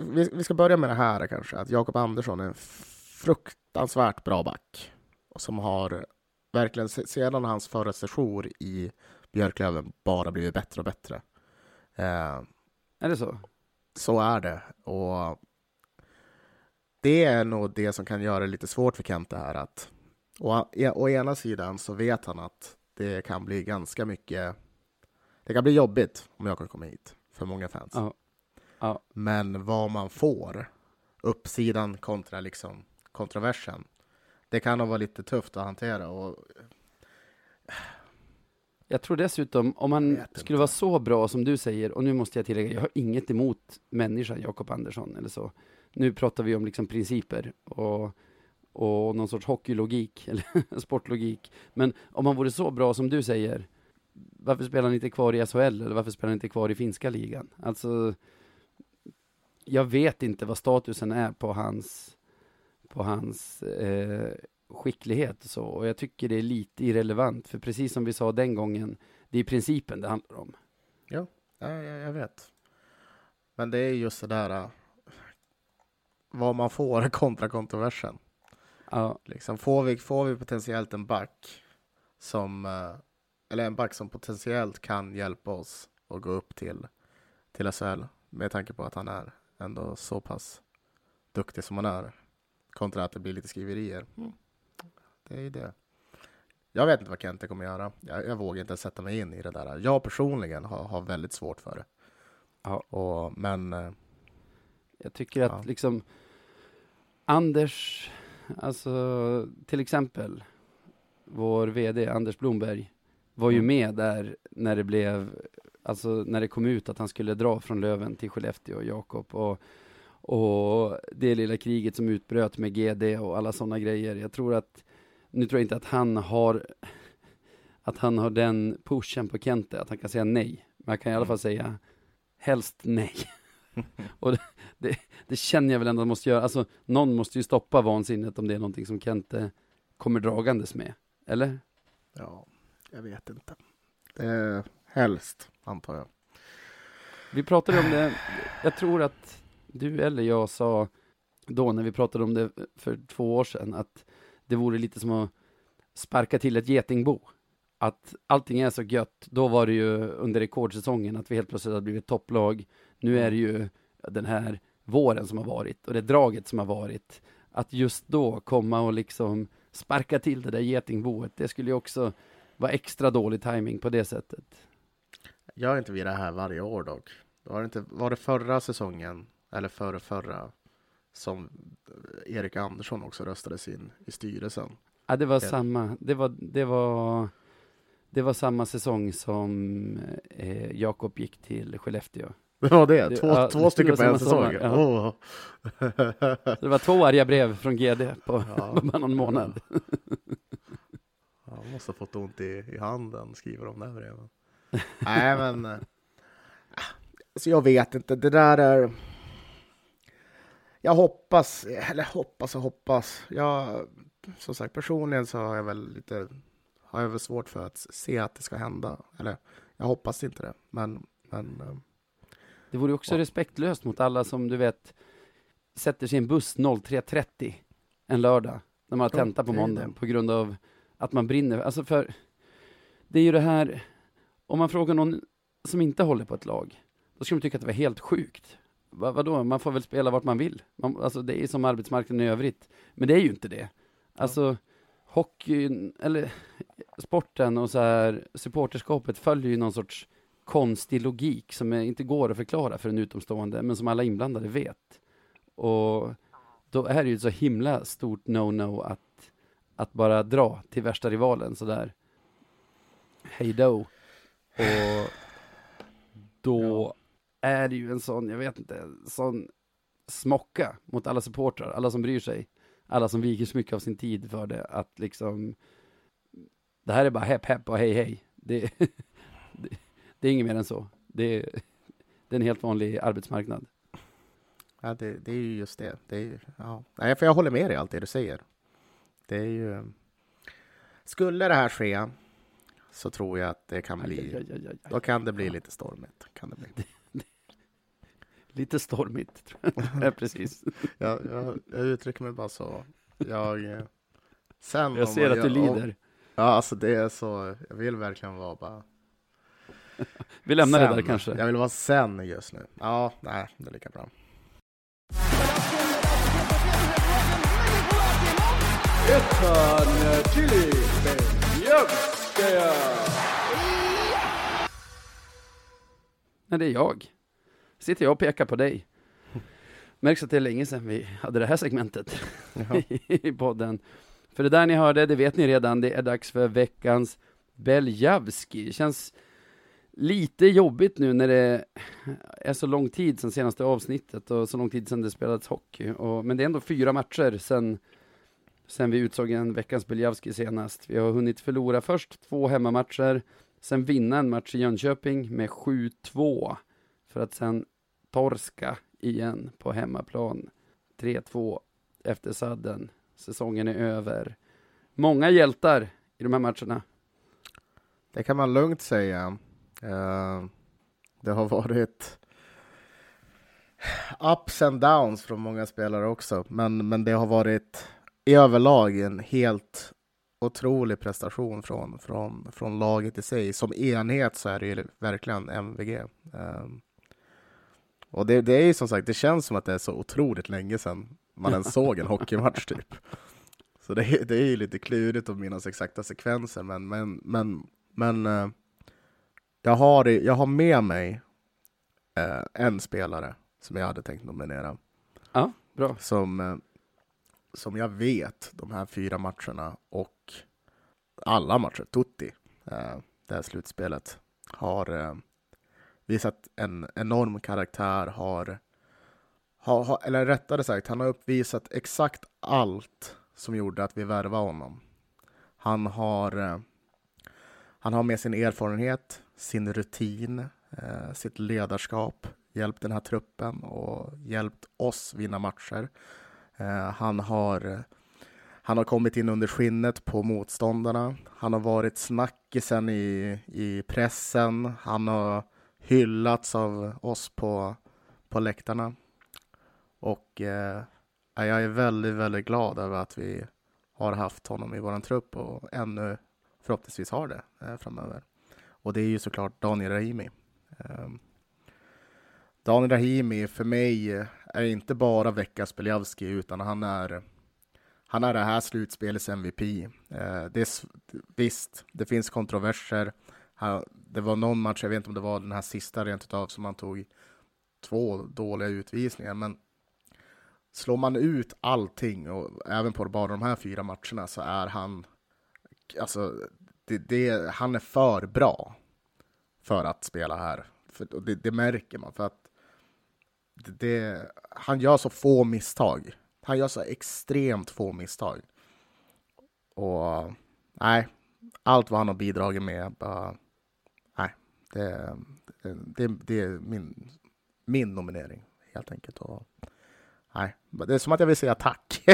vi, vi ska börja med det här kanske, att Jakob Andersson är en fruktansvärt bra back. Och som har verkligen se- sedan hans förra sejour i Björklöven bara blivit bättre och bättre. Eh, Är det så? så är det. Och det är nog det som kan göra det lite svårt för Kente här. Att, å, e- å ena sidan så vet han att det kan bli ganska mycket det kan bli jobbigt om jag kan komma hit för många fans. Ja. Ja. Men vad man får, uppsidan kontra liksom kontroversen, det kan nog vara lite tufft att hantera. Och Jag tror dessutom, om vet skulle vara så bra som du säger, och nu måste jag tillägga, jag har inget emot människan Jakob Andersson eller så. Nu pratar vi om liksom principer och, och någon sorts hockeylogik, eller sportlogik. Men om han vore så bra som du säger, varför spelar han inte kvar i SHL, eller varför spelar han inte kvar i finska ligan? Alltså, jag vet inte vad statusen är på hans, på hans eh, skicklighet och så. Och jag tycker det är lite irrelevant, för precis som vi sa den gången, det är principen det handlar om. ja, jag, jag vet. Men det är just det där äh, vad man får kontra kontroversen. Ja, Liksom, får, vi, får vi potentiellt en back som, eh, eller en back som potentiellt kan hjälpa oss att gå upp till, till SHL med tanke på att han är ändå så pass duktig som han är kontra att det blir lite skriverier. Mm. Det är ju det. Jag vet inte vad Kente kommer göra. Jag, jag vågar inte sätta mig in i det där. Jag personligen har, har väldigt svårt för det. Ja. Och, men eh, jag tycker att Ja. liksom Anders, alltså till exempel vår VD Anders Blomberg var ju Mm. med där när det blev, alltså när det kom ut att han skulle dra från Löven till Skellefteå, Jakob och, och det lilla kriget som utbröt med GD och alla sådana grejer. Jag tror att, nu tror jag inte att han har att han har den pushen på Kente, att han kan säga nej. Men han kan i alla Mm. fall säga helst nej. och det, det, det känner jag väl ändå måste göra. Alltså, någon måste ju stoppa vansinnet om det är någonting som Kente kommer dragandes med. Eller? ja, jag vet inte. Eh, helst, antar jag. Vi pratade om det, jag tror att du eller jag sa då när vi pratade om det för två år sedan att det vore lite som att sparka till ett getingbo. Att allting är så gött. Då var det ju under rekordsäsongen att vi helt plötsligt hade blivit topplag. Nu är det ju den här våren som har varit och det draget som har varit, att just då komma och liksom sparka till det där getingboet, det skulle ju också vara extra dålig timing på det sättet. Gör inte vi det här varje år dock? Var det, inte, var det förra säsongen, eller förra, förra, som Erik Andersson också röstades in i styrelsen? Ja, det var samma, det var, det var, det var samma säsong som eh, Jakob gick till Skellefteå. Det var det? Två, ja, två stycken på en säsong? Ja. Oh. det var två arga brev från GD på ja. bara någon månad. Han måste ha fått ont i, i handen, skriver de där breven. Nej, men... Äh, alltså jag vet inte, det där är... Jag hoppas, eller hoppas och hoppas. Jag, som sagt, personligen så har jag väl lite... Har jag väl svårt för att se att det ska hända. Eller, jag hoppas inte det, men... men äh, det vore också ja. respektlöst mot alla som, du vet, sätter sin buss 03.30 en lördag, när man har tenta på måndag, på grund av att man brinner. Alltså för, det är ju det här, om man frågar någon som inte håller på ett lag, då skulle de tycka att det var helt sjukt. Va, vadå, man får väl spela vart man vill. Man, alltså det är som arbetsmarknaden i övrigt. Men det är ju inte det. Alltså, ja. hockeyn, eller sporten och så här, supporterskapet följer ju någon sorts konstig logik som inte går att förklara för en utomstående, men som alla inblandade vet. Och då är det ju så himla stort no-no att, att bara dra till värsta rivalen sådär. Hej då. Och då ja. är det ju en sån, jag vet inte, sån smocka mot alla supportrar, alla som bryr sig, alla som viker så mycket av sin tid för det, att liksom det här är bara hepp hepp och hej hej. Det, det, det är inget mer än så. Det är, det är en helt vanlig arbetsmarknad. Ja, det, det är ju just det. det är, ja. Nej, för jag håller med dig i allt det du säger. Det är ju... Skulle det här ske så tror jag att det kan bli... Aj, aj, aj, då kan det bli lite stormigt. Kan det bli. lite stormigt, tror jag. ja, precis. jag, jag, jag uttrycker mig bara så. Jag... Sen jag ser att du lider. Ja, alltså det är så. Jag vill verkligen vara bara Vi lämnar sen. det där kanske. Jag vill vara sen just nu. Ja, nej, det är lika bra. Nej, det är jag. Sitter jag och pekar på dig. Märks att det är länge sedan vi hade det här segmentet i podden. För det där ni hörde, det vet ni redan, det är dags för veckans Beljavski. Känns lite jobbigt nu när det är så lång tid sedan senaste avsnittet och så lång tid sedan det spelats hockey. Och, men det är ändå fyra matcher sedan, sen vi utsåg en veckans Beljavski senast. Vi har hunnit förlora först två hemmamatcher, sen vinna en match i Jönköping med 7-2 för att sen torska igen på hemmaplan. 3-2 efter sadden. Säsongen är över. Många hjältar i de här matcherna. Det kan man lugnt säga. Uh, det har varit ups and downs från många spelare också, men, men det har varit i överlag en helt otrolig prestation från, från, från laget i sig. Som enhet så är det ju verkligen MVG. Um, ehm, och det, det är ju som sagt, det känns som att det är så otroligt länge sedan man ens såg en hockeymatch typ. Så det, det är ju lite klurigt att minnas exakta sekvenser, men, men, men, men uh, jag har, jag har med mig eh, en spelare som jag hade tänkt nominera. Ja, bra. Som, eh, som jag vet, de här fyra matcherna och alla matcher, Tutti, eh, det här slutspelet, har eh, visat en enorm karaktär, har, har, eller rättare sagt, han har uppvisat exakt allt som gjorde att vi värvade honom. Han har, eh, han har med sin erfarenhet, sin rutin, sitt ledarskap hjälpt den här truppen och hjälpt oss vinna matcher. Eh, han, har, han har kommit in under skinnet på motståndarna. Han har varit snackisen i, i pressen. Han har hyllats av oss på, på läktarna. Och eh, jag är väldigt, väldigt glad över att vi har haft honom i vår trupp och ännu förhoppningsvis har det eh, framöver. Och det är ju såklart Daniel Rahimi. Eh, Daniel Rahimi för mig eh, är inte bara Vekas Beliavski utan han är han är det här slutspelets MVP. Eh, det är, visst, det finns kontroverser. det var någon match, jag vet inte om det var den här sista rent utav, som han tog två dåliga utvisningar, men slår man ut allting och även på bara de här fyra matcherna så är han, alltså, det, det, han är för bra för att spela här. För det, det märker man för att det, han gör så få misstag. Han gör så extremt få misstag. Och nej, allt vad han har bidragit med, bara, nej, det, det, det är min, min nominering helt enkelt. Och, nej, det är som att jag vill säga tack.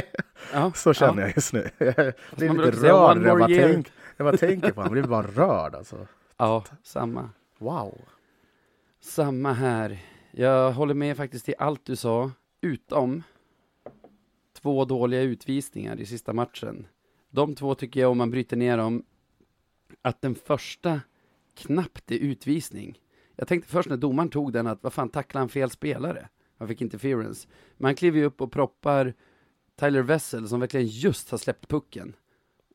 Ja, så känner ja. jag just nu. Jag blir lite rörd. Jag bara, tänk, jag bara tänker på honom, jag blir bara rörd alltså. Ja, samma. Wow. Samma här. Jag håller med faktiskt till allt du sa, utom två dåliga utvisningar i sista matchen. De två tycker jag, om man bryter ner dem, att den första knappt är utvisning. Jag tänkte först när domaren tog den att vad fan tacklade han fel spelare? Han fick interference. Men han kliver ju upp och proppar Tyler Wessel som verkligen just har släppt pucken.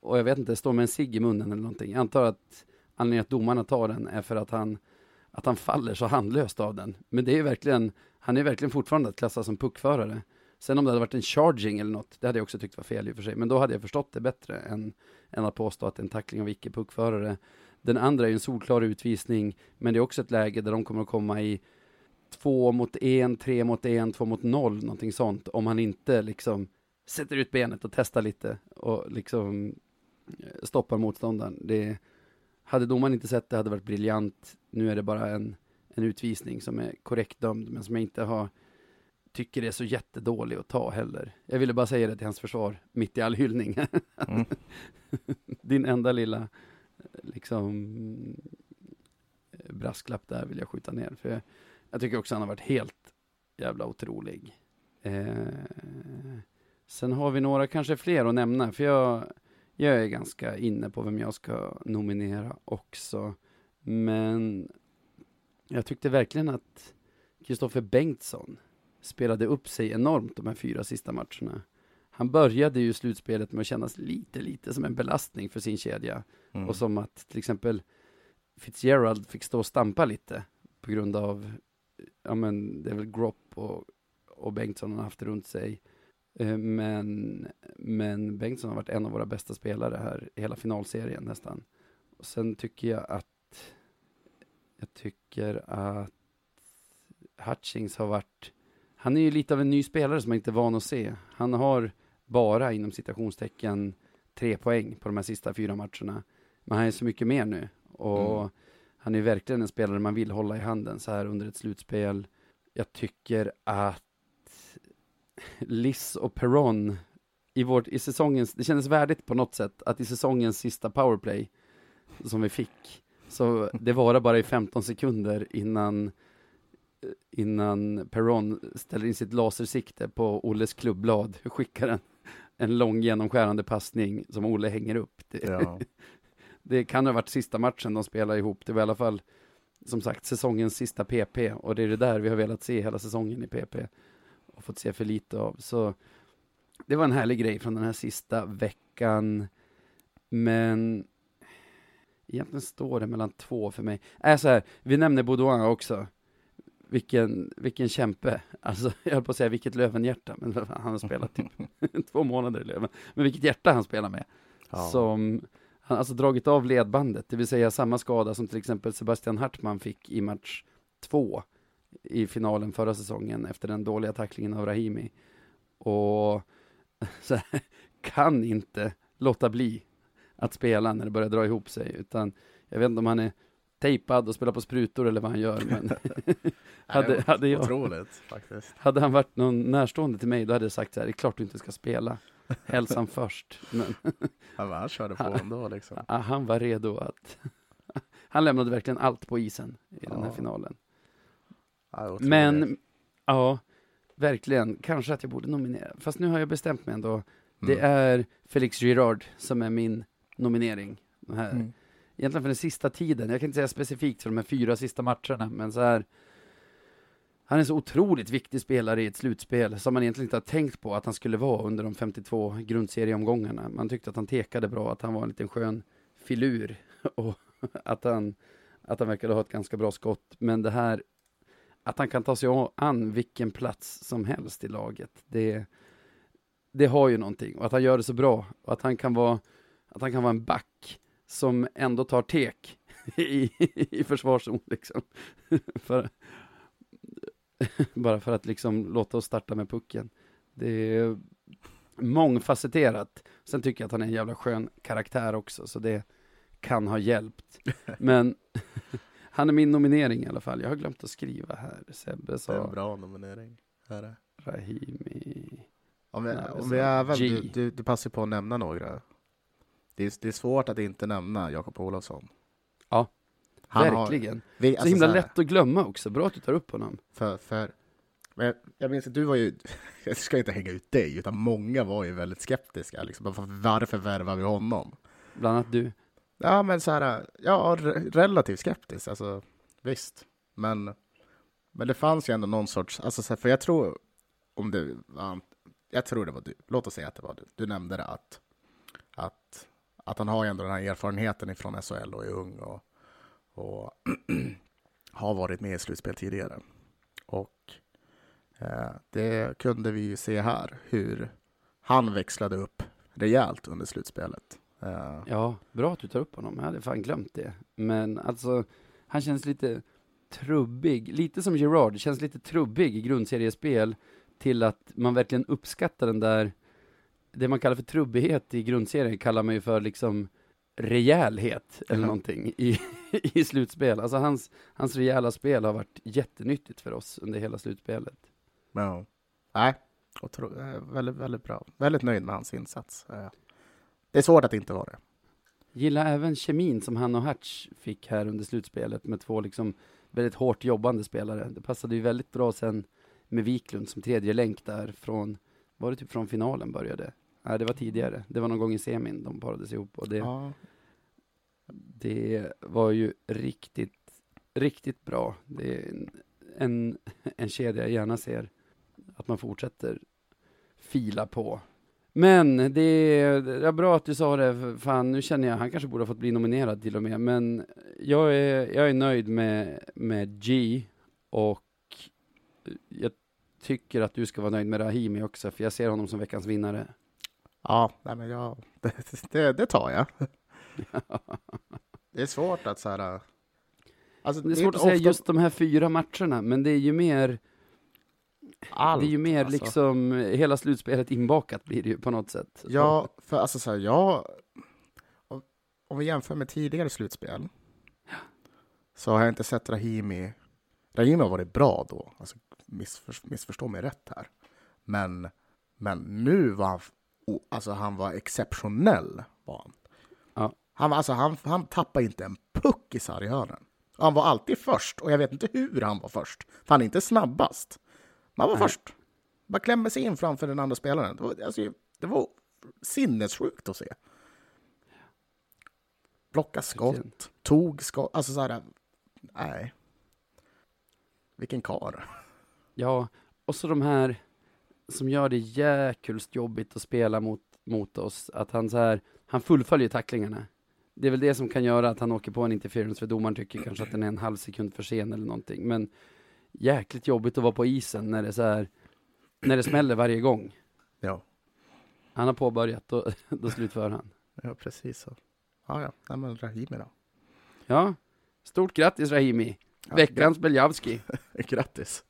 Och jag vet inte, står med en cigg i munnen eller någonting. Jag antar att anledningen att domarna tar den är för att han, att han faller så handlöst av den. Men det är verkligen, han är verkligen fortfarande att klassa som puckförare. Sen om det hade varit en charging eller något, det hade jag också tyckt var fel i och för sig. Men då hade jag förstått det bättre än, än att påstå att en tackling av icke-puckförare. Den andra är en solklar utvisning, men det är också ett läge där de kommer att komma i två mot en, tre mot en, två mot noll, någonting sånt. Om han inte liksom sätter ut benet och testar lite och liksom eh, stoppar motståndaren. Det, hade domaren inte sett det hade det varit briljant. Nu är det bara en, en utvisning som är korrekt dömd, men som jag inte har tycker det är så jättedålig att ta heller. Jag ville bara säga det till hans försvar, mitt i all hyllning. Mm. Din enda lilla liksom brasklapp där vill jag skjuta ner. För jag, jag tycker också han har varit helt jävla otrolig. Eh, sen har vi några, kanske fler att nämna, för jag, jag är ganska inne på vem jag ska nominera också. Men jag tyckte verkligen att Kristoffer Bengtsson spelade upp sig enormt de här fyra sista matcherna. Han började ju slutspelet med att kännas lite, lite som en belastning för sin kedja. Mm. Och som att till exempel Fitzgerald fick stå och stampa lite på grund av, ja men det är väl Gropp och, och Bengtsson har haft runt sig. Eh, men, men Bengtsson har varit en av våra bästa spelare här hela finalserien nästan. Och sen tycker jag att, jag tycker att Hutchings har varit han är ju lite av en ny spelare som man inte är van att se. Han har bara inom citationstecken tre poäng på de här sista fyra matcherna. Men han är så mycket mer nu och mm. han är verkligen en spelare man vill hålla i handen så här under ett slutspel. Jag tycker att Liss och Perron i, vårt, i säsongens, det kändes värdigt på något sätt att i säsongens sista powerplay som vi fick, så det var bara i 15 sekunder innan innan Perron ställer in sitt lasersikte på Olles klubblad, skickar en, en lång genomskärande passning som Olle hänger upp. Det, ja. det kan ha varit sista matchen de spelar ihop, det var i alla fall som sagt säsongens sista PP och det är det där vi har velat se hela säsongen i PP och fått se för lite av. Så det var en härlig grej från den här sista veckan. Men egentligen står det mellan två för mig. Äh, så här, vi nämner Baudouin också vilken, vilken kämpe. Alltså, jag höll på att säga vilket Lövenhjärta, men han har spelat typ två månader i Löven. Men vilket hjärta han spelar med. Ja. Som, han har alltså dragit av ledbandet, det vill säga samma skada som till exempel Sebastian Hartman fick i match två i finalen förra säsongen efter den dåliga tacklingen av Rahimi. Och här, kan inte låta bli att spela när det börjar dra ihop sig, utan jag vet inte om han är tejpad och spelar på sprutor eller vad han gör. Men hade, hade, jag, otroligt, faktiskt. hade han varit någon närstående till mig, då hade jag sagt så här, det är klart du inte ska spela. Hälsan först. Men han, han körde på ändå liksom. Han var redo att... han lämnade verkligen allt på isen i ja. den här finalen. Men, ja, verkligen. Kanske att jag borde nominera. Fast nu har jag bestämt mig ändå. Det mm. är Felix Girard som är min nominering. Den här mm egentligen för den sista tiden. Jag kan inte säga specifikt för de här fyra sista matcherna, men så här. han är så otroligt viktig spelare i ett slutspel som man egentligen inte har tänkt på att han skulle vara under de 52 grundserieomgångarna. Man tyckte att han tekade bra, att han var en liten skön filur och att han, att han verkade ha ett ganska bra skott. Men det här, att han kan ta sig an vilken plats som helst i laget, det, det har ju någonting. Och att han gör det så bra och att han kan vara, att han kan vara en back som ändå tar tek i, i försvarszon liksom. för, bara för att liksom låta oss starta med pucken. Det är mångfacetterat. Sen tycker jag att han är en jävla skön karaktär också, så det kan ha hjälpt. Men han är min nominering i alla fall. Jag har glömt att skriva här. Sebbe sa... Det är en bra nominering. Här är. Rahimi. Om vi, Nej, om vi även, du, du, du passar på att nämna några. Det är, det är svårt att inte nämna Jakob Olofsson. Ja, Han har- Verkligen. vi, så alltså himla så lätt att glömma också. Bra att du tar upp honom. För, för, men jag, jag minns att du var ju, jag ska inte hänga ut dig, utan många var ju väldigt skeptiska. Liksom, varför, varför värvar vi honom? Bland annat du. Ja, men så här, ja, relativt skeptisk, alltså visst. Men, men det fanns ju ändå någon sorts, alltså så här, för jag tror, om det var, jag tror det var du, låt oss säga att det var du, du nämnde det att, att, att han har ju ändå den här erfarenheten ifrån SHL och är ung och, och har varit med i slutspel tidigare. Och eh, det kunde vi ju se här, hur han växlade upp rejält under slutspelet. Eh, Ja, bra att du tar upp honom. Jag hade fan glömt det. Men alltså, han känns lite trubbig. Lite som Gerard, känns lite trubbig i grundseriespel till att man verkligen uppskattar den där, det man kallar för trubbighet i grundserien kallar man ju för liksom rejälhet eller någonting i, i slutspel. Alltså hans, hans rejäla spel har varit jättenyttigt för oss under hela slutspelet. Ja. Nej, otro, väldigt, väldigt bra. Väldigt nöjd med hans insats. Eh, Det är svårt att inte vara det. Gillar även kemin som han och Hertz fick här under slutspelet med två liksom väldigt hårt jobbande spelare. Det passade ju väldigt bra sen med Wiklund som tredje länk där från, var det typ från finalen började? Nej, det var tidigare. Det var någon gång i semin de parades ihop och det, Ja. det var ju riktigt, riktigt bra. Det är en, en, en kedja jag gärna ser att man fortsätter fila på. Men det är, det är bra att du sa det, för fan nu känner jag, han kanske borde ha fått bli nominerad till och med, men jag är, jag är nöjd med, med G och jag tycker att du ska vara nöjd med Rahimi också, för jag ser honom som veckans vinnare. Ja, nej men jag, det, det, det tar jag. Det är svårt att så här... Alltså, Det är svårt att säga just de här fyra matcherna, men det är ju mer, allt, det är ju mer alltså. liksom hela slutspelet inbakat blir det ju på något sätt. Ja, för alltså så här, jag... Om, vi jämför med tidigare slutspel så har jag inte sett Rahimi... Rahimi har varit bra då, alltså missför, missförstå mig rätt här. Men, men nu var han... Alltså han var exceptionell, var han. Ja. Han, alltså, han, han tappade inte en puck i sarghörnen. Han var alltid först, och jag vet inte hur han var först. För han är inte snabbast. Men han var Nej. först. Bara klämmer sig in framför den andra spelaren. Det var, alltså, det var sinnessjukt att se. Blocka skott, tog skott, alltså så här, nej. Vilken kar. Ja, och så de här som gör det jäkulst jobbigt att spela mot, mot oss, att han så här, han fullföljer tacklingarna. Det är väl det som kan göra att han åker på en interference, för domaren tycker kanske att den är en halv sekund för sen eller någonting, men jäkligt jobbigt att vara på isen när det så här, när det smäller varje gång. Ja, Han har påbörjat, då, då slutför han. ja precis så. Ja, ja, nej men Rahimi då. Ja, stort grattis Rahimi! Ja, Veckans Beljavski! gra- Grattis.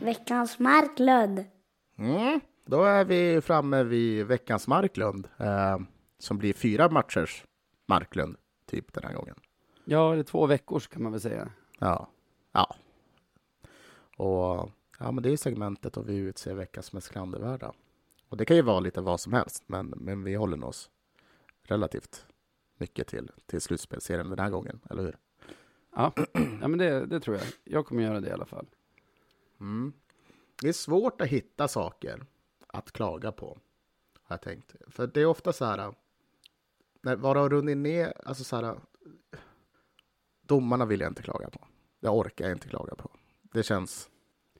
Veckans Marklund. Mm. Då är vi framme vid veckans Marklund, eh, som blir fyra matchers Marklund, typ den här gången. Ja, det är två veckors kan man väl säga. Ja. Ja. Och ja, men det är segmentet då vi utser veckans mest klandervärda. Och det kan ju vara lite vad som helst, men, men vi håller oss relativt mycket till, till slutspelserien den här gången, eller hur? Ja, ja men det, det tror jag. Jag kommer göra det i alla fall. Mm. Det är svårt att hitta saker att klaga på, har jag tänkt. För det är ofta så här, när, var det har runnit ner, alltså så här, domarna vill jag inte klaga på. Det orkar jag inte klaga på. Det känns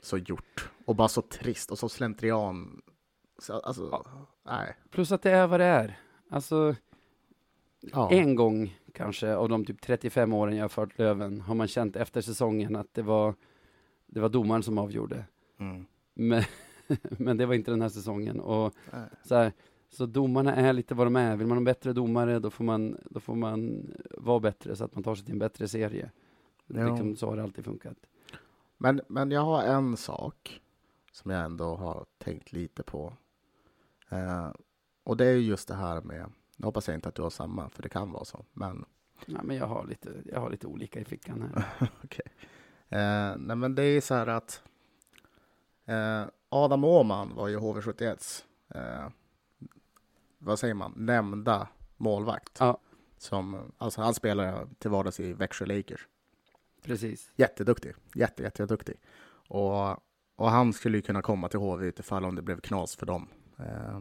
så gjort och bara så trist och så slentrian. Så, alltså, nej. Plus att det är vad det är. Alltså, Ja. en gång kanske av de typ 35 åren jag har fört Löven har man känt efter säsongen att det var, det var domaren som avgjorde. Mm. Men, men det var inte den här säsongen. Och Nej. så, här, så domarna är lite vad de är. Vill man ha bättre domare, då får man, då får man vara bättre så att man tar sig till en bättre serie. Ja. Liksom, så har det alltid funkat. Men, men jag har en sak som jag ändå har tänkt lite på. Eh, och det är just det här med, nu hoppas jag inte att du har samma, för det kan vara så, men Ja, men jag har, lite, jag har lite olika i fickan här. Eh, nej men det är så här att eh, Adam Åhman var ju HV71 eh, vad säger man, nämnda målvakt. Ja. Som, alltså han spelar till vardags i Växjö Lakers. Precis. Jätteduktig, jätte, jätte, jätteduktig. Och, och han skulle ju kunna komma till HV utifall om det blev knas för dem. Eh,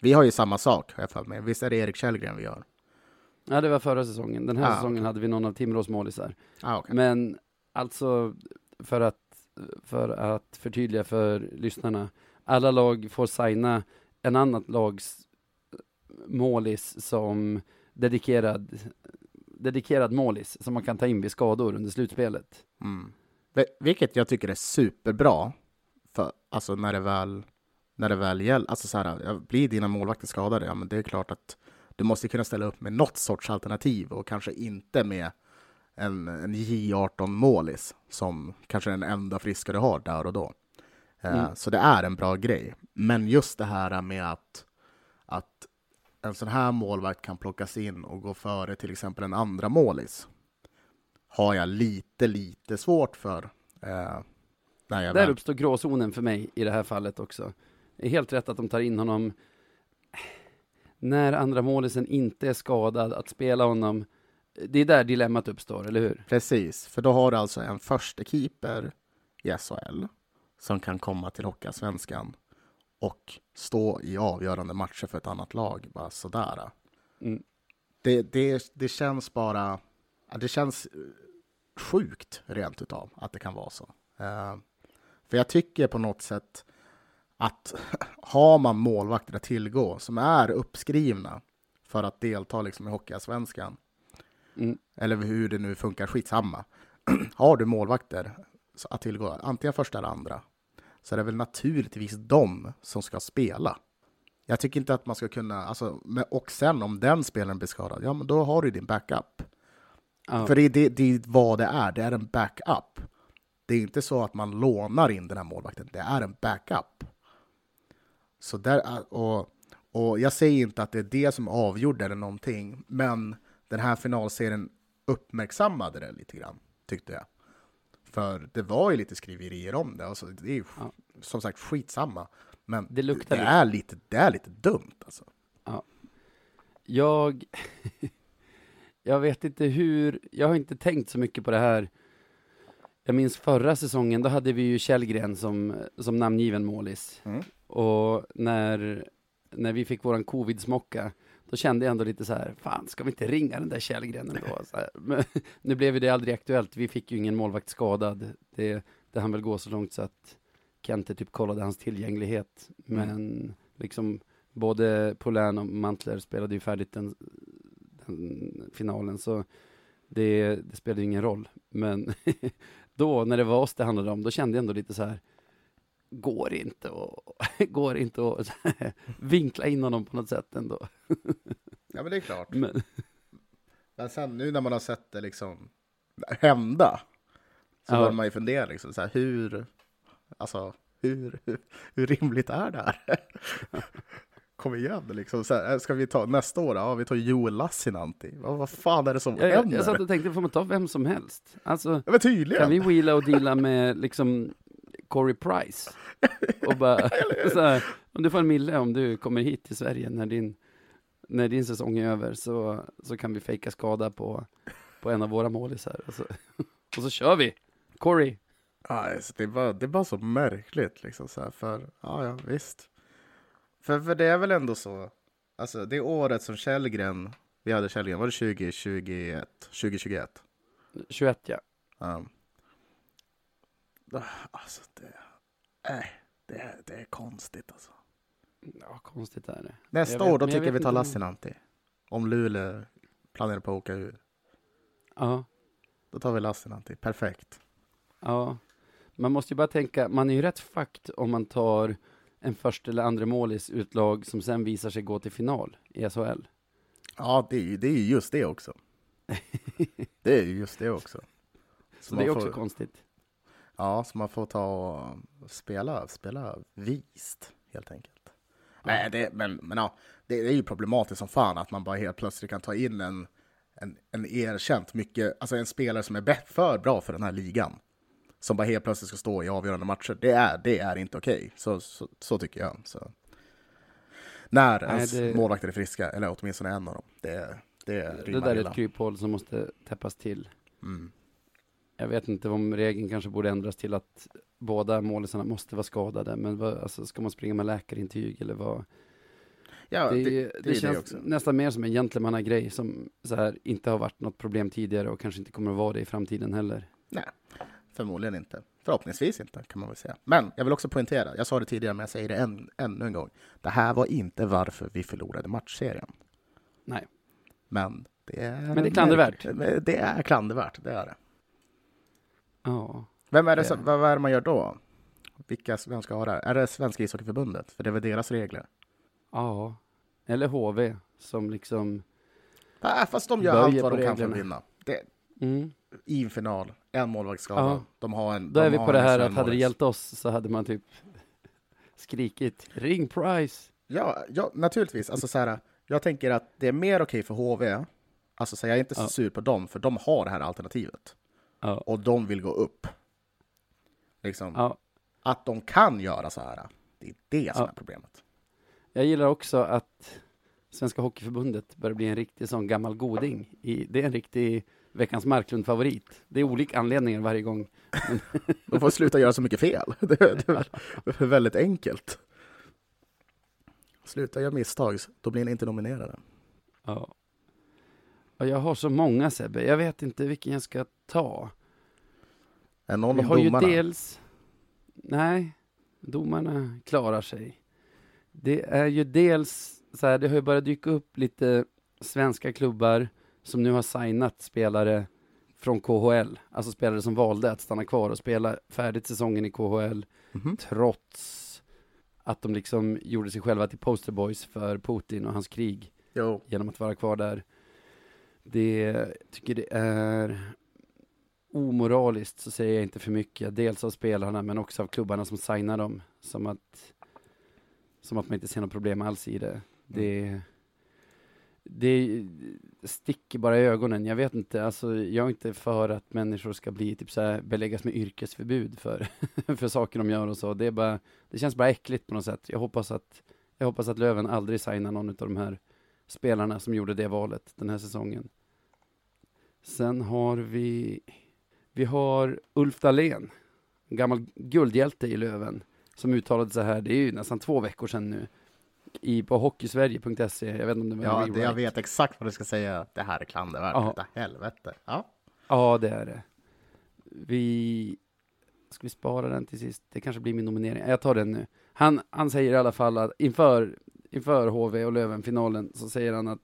vi har ju samma sak, har jag för mig. Visst är det Erik Källgren vi gör? Ja, det var förra säsongen. Den här Ah, säsongen okej. hade vi någon av Timrås målisar. Ah, okay. Men alltså, för att, för att förtydliga för lyssnarna. Alla lag får signa en annat lags målis som dedikerad, dedikerad målis som man kan ta in vid skador under slutspelet. Mm. Vilket jag tycker är superbra. För, alltså när det väl, när det väl gäller. Alltså så här, blir dina målvakter skadade, ja men det är klart att du måste kunna ställa upp med något sorts alternativ och kanske inte med en, en J18-målis som kanske är den enda friska du har där och då. Eh, Mm. Så det är en bra grej. Men just det här med att, att en sån här målvakt kan plockas in och gå före till exempel en andra målis har jag lite, lite svårt för. Eh, Där väl... uppstår gråzonen för mig i det här fallet också. Det är helt rätt att de tar in honom när andra målisen inte är skadad, att spela honom. Det är där dilemmat uppstår, eller hur? Precis, för då har du alltså en första keeper i SHL som kan komma till Hockeyallsvenskan och stå i avgörande matcher för ett annat lag. Bara sådär. Mm. Det, det, det känns bara... Det känns eh, sjukt rent utav att det kan vara så. Eh, för jag tycker på något sätt att har man målvakter att tillgå som är uppskrivna för att delta liksom i Hockeyallsvenskan Mm. eller hur det nu funkar, skitsamma. Har du målvakter att tillgå, antingen första eller andra, så är det väl naturligtvis de som ska spela. Jag tycker inte att man ska kunna, alltså, och sen om den spelaren blir skadad, ja men då har du din backup. Ja. För det är det, det är vad det är, det är en backup. Det är inte så att man lånar in den här målvakten, det är en backup. Så där, är- och, och jag säger inte att det är det som avgjorde eller någonting, men den här finalserien uppmärksammade det lite grann, tyckte jag. För det var ju lite skriverier om det, alltså, det är ju Ja. som sagt skitsamma. Men Det luktar det lite. är lite, det är lite dumt alltså. Jag, jag vet inte hur, jag har inte tänkt så mycket på det här. Jag minns förra säsongen, då hade vi ju Källgren som, som namngiven målis. Mm. Och när, när vi fick våran covid-smocka, då kände jag ändå lite så här, fan ska vi inte ringa den där Källgren ändå? Men, nu blev ju det aldrig aktuellt, vi fick ju ingen målvakt skadad. Det, det hann väl gå så långt så att Kente typ kollade hans tillgänglighet. Men liksom både Polän och Mantler spelade ju färdigt den, den finalen, så det, det spelade ju ingen roll. Men då, när det var oss det handlade om, då kände jag ändå lite så här, går inte och går inte att vinkla in honom på något sätt ändå. Ja men det är klart. Men, Men sen nu när man har sett det liksom hända så Ja. man ju fundera liksom så här, hur, alltså hur, hur, hur rimligt är det här? Kom igen liksom, så här, ska vi ta nästa år? Ja, vi tar Joel Lassinantti. Vad, vad fan är det som jag, händer? jag satt och tänkte, får man ta vem som helst? Alltså, ja, men tydligen. kan vi wheela och deala med liksom Corey Price? Och bara, så här, om du får en mille om du kommer hit till Sverige när din, när din säsong är över så, så kan vi fejka skada på, på en av våra målisar. Och så, och så kör vi! Corey! Ja, alltså, det, är bara, det är bara så märkligt liksom så här, för, ja, ja visst. För, för det är väl ändå så, alltså det året som Källgren, vi hade Källgren, var det 2021? 2021? 21 ja. Um, alltså det, nej, det, är, det är konstigt alltså. Ja, konstigt är det. Nästa Jag vet- år, då tycker jag vi tar Lassinantti. Om Luleå planerar på att åka ur. Ja, Då tar vi Lassinantti, perfekt. ja. Man måste ju bara tänka, man är ju rätt fucked om man tar en första eller andra målis utlag som sen visar sig gå till final i SHL. Ja, det är ju det är ju just det också. Det är ju just det också. Så man det är också får- konstigt. Ja, så man får ta och spela, spela vist, helt enkelt. Nej, det, men, men ja, det är ju problematiskt som fan att man bara helt plötsligt kan ta in en, en, en erkänt mycket, alltså en spelare som är för bra för den här ligan. Som bara helt plötsligt ska stå i avgörande matcher. Det är, det är inte okej. Så, så, så tycker jag. Så. När Nej, ens det- målvakter är friska, eller åtminstone en av dem. Det, det Det där är ett kryphål som måste täppas till. Mm. Jag vet inte om regeln kanske borde ändras till att båda målisarna måste vara skadade, men vad, alltså, ska man springa med läkarintyg eller vad? Ja, det, det, det, det, känns också. nästan mer som en gentlemannagrej som så här, inte har varit något problem tidigare och kanske inte kommer att vara det i framtiden heller. Förmodligen inte. Förhoppningsvis inte, kan man väl säga. Men jag vill också poängtera, jag sa det tidigare, men jag säger det än, ännu en gång. Det här var inte varför vi förlorade matchserien. Nej. Men det är... Men det är klandervärt. Det är klandervärt, det är det. Ja, Vem är det som, vad, är det man gör då? Vilka, vem ska ha det? här? Är det Svenska ishockeyförbundet? För det är väl deras regler? ja. Eller HV som liksom, Ah, fast de gör allt vad de kan för att vinna. Det, mm. I en final, en målvaktsskada. Ja. De har en, då är vi på det här att hade det gällt oss så hade man typ skrikit ring price. Ja, ja naturligtvis. Alltså, så här, jag tänker att det är mer okej för HV. Alltså, så jag är inte så Ja. sur på dem, för de har det här alternativet. Ja, Och de vill gå upp. Liksom, ja. Att de kan göra så här, det är det som Ja. är problemet. Jag gillar också att Svenska Hockeyförbundet börjar bli en riktig sån gammal goding. I, det är en riktig veckans Marklund-favorit. Det är olika anledningar varje gång. De får sluta göra så mycket fel. Det, det, det är väldigt enkelt. Sluta göra misstag, då blir ni inte nominerade. Ja. Jag har så många Sebbe, jag vet inte vilken jag ska ta. Är någon Vi av har domarna? ju dels... Nej, domarna klarar sig. Det är ju dels så här, det har ju börjat dyka upp lite svenska klubbar som nu har signat spelare från KHL, alltså spelare som valde att stanna kvar och spela färdigt säsongen i KHL, Mhm. trots att de liksom gjorde sig själva till posterboys för Putin och hans krig Jo. genom att vara kvar där. Det jag tycker det är omoraliskt, så säger jag inte för mycket. Dels av spelarna, men också av klubbarna som signar dem. Som att, som att man inte ser något problem alls i det. Det, det sticker bara i ögonen. Jag vet inte, alltså, jag är inte för att människor ska bli typ så här, beläggas med yrkesförbud för, för saker de gör och så. Det, är bara, det känns bara äckligt på något sätt. Jag hoppas att, jag hoppas att Löven aldrig signar någon av de här spelarna som gjorde det valet den här säsongen. Sen har vi, vi har Ulf Dahlén, gammal guldhjälte i Löven, som uttalade så här, det är ju nästan två veckor sedan nu, i, på hockeysverige.se, jag vet inte om det var Ja, det, jag vet exakt vad du ska säga. Det här är klandervärt. Helvete. Ja. Ja, det är det. Vi, ska vi spara den till sist? Det kanske blir min nominering. Jag tar den nu. Han, han säger i alla fall att inför, inför HV och Löven-finalen så säger han att,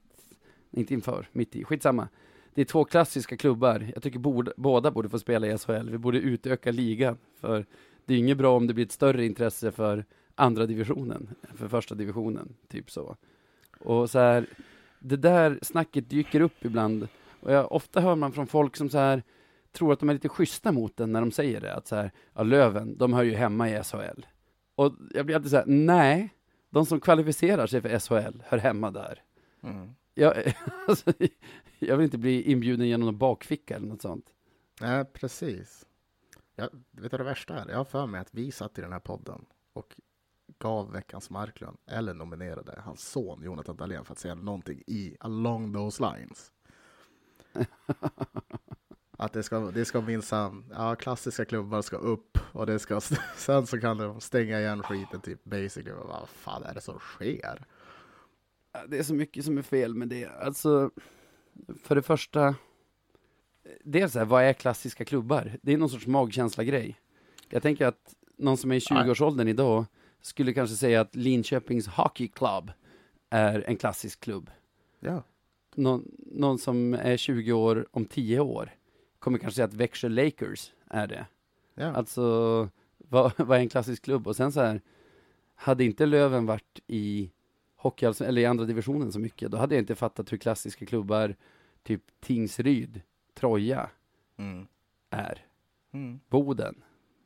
inte inför, mitt i, skitsamma. Det är två klassiska klubbar. Jag tycker borde, båda borde få spela i SHL. Vi borde utöka ligan. För det är inget bra om det blir ett större intresse för andra divisionen, för första divisionen, typ så. Och så här, det där snacket dyker upp ibland. Och jag, ofta hör man från folk som så här tror att de är lite schyssta mot den när de säger det. Att så här, ja, Löven, de hör ju hemma i SHL. Och jag blir alltid så här, nej, de som kvalificerar sig för SHL hör hemma där. Mm. Jag, alltså, jag vill inte bli inbjuden genom någon bakficka eller något sånt. Nej, precis. Jag, vet du det värsta är? Jag har för mig att vi satt i den här podden och gav veckans Marklund, eller nominerade hans son Jonathan Dahlén för att säga någonting i along those lines. Att det ska, det ska minsann, ja klassiska klubbar ska upp och det ska, sen så kan de stänga igen skiten typ basically. Vad fan är det som sker? Det är så mycket som är fel med det. Alltså, för det första, dels så här, vad är klassiska klubbar? Det är någon sorts magkänsla-grej. Jag tänker att någon som är i 20-årsåldern idag skulle kanske säga att Linköpings Hockey Club är en klassisk klubb. Ja. Någon, någon som är 20 år om 10 år kommer kanske säga att Växjö Lakers är det. ja. Alltså, vad, vad är en klassisk klubb? Och sen så här, hade inte Löven varit i hockey, eller i andra divisionen så mycket, då hade jag inte fattat hur klassiska klubbar, typ Tingsryd, Troja, Mm. är. Mm. Boden,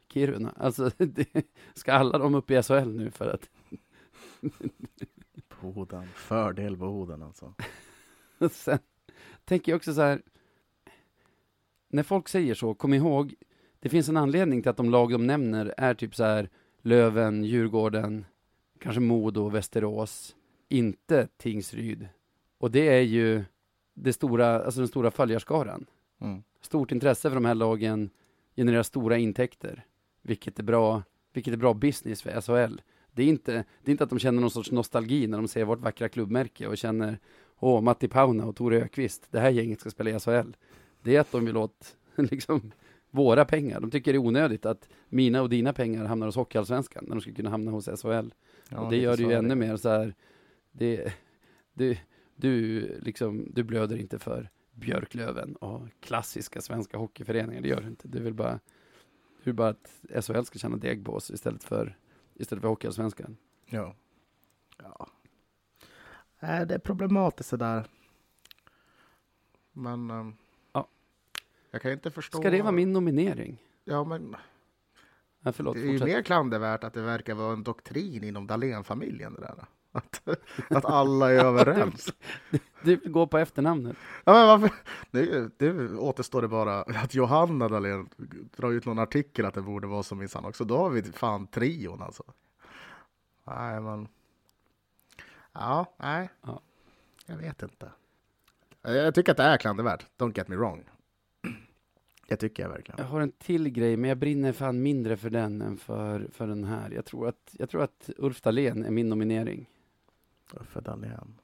Kiruna. Alltså, det, ska alla de upp i SHL nu för att Boden. Fördel Boden alltså. Sen tänker jag också så här, när folk säger så, kom ihåg, det finns en anledning till att de lag de nämner är typ så här Löven, Djurgården, kanske Modo, Västerås, inte Tingsryd. Och det är ju det stora, alltså den stora följarskaran. Mm. Stort intresse för de här lagen genererar stora intäkter, vilket är bra, vilket är bra business för SHL. Det är, inte, det är inte att de känner någon sorts nostalgi när de ser vårt vackra klubbmärke och känner Åh, Matti Pauna och Tore Ökvist, det här gänget ska spela i SHL. Det är att de vill åt liksom, våra pengar. De tycker det är onödigt att mina och dina pengar hamnar hos Hockeyallsvenskan när de skulle kunna hamna hos SHL. Ja, och det gör det ju ännu mer så här, det, du, du, liksom, du blöder inte för Björklöven och klassiska svenska hockeyföreningar, det gör du inte. Du vill bara, du vill bara att SHL ska tjäna deg på oss istället för, istället för Hockeyallsvenskan. Ja. ja. Nej, det är problematiskt det där. Men... ehm, Ja. Jag kan inte förstå... Ska det vara min nominering? Ja, men Ja, förlåt, det är ju mer klandervärt att det verkar vara en doktrin inom Dahlén-familjen det där. Att, att alla är överens. Du vill gå på efternamnet. Ja, men varför? Nu, nu återstår det bara att Johanna Dahlén drar ut någon artikel att det borde vara som minsann också. Då har vi fan trion alltså. Nej, men... Ja, nej. Ja. Jag vet inte. Jag tycker att det är klandervärt. Don't get me wrong. Det tycker jag verkligen. Jag har en till grej, men jag brinner fan mindre för den än för, för den här. Jag tror, att, jag tror att Ulf Dahlén är min nominering. Uffe Dahlén.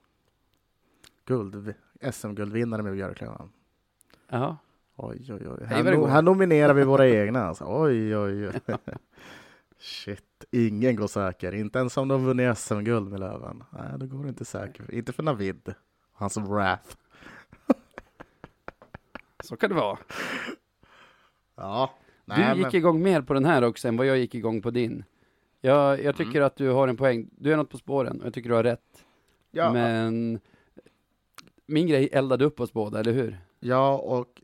Guld, SM-guldvinnare med Björklöven. Ja, Oj, oj, oj. Här, no här nominerar vi våra egna. Alltså. Oj, oj, oj. Shit, ingen går säker. Inte ens om de vunnit SM-guld med Löven. Nej, då går det inte säker. Inte för Navid. Hans wrath. så kan det vara. Ja. du gick igång mer på den här också än vad jag gick igång på din. Jag, jag tycker att du har en poäng. Du är något på spåren och jag tycker du har rätt. ja, Men min grej eldade upp oss båda, eller hur? ja, och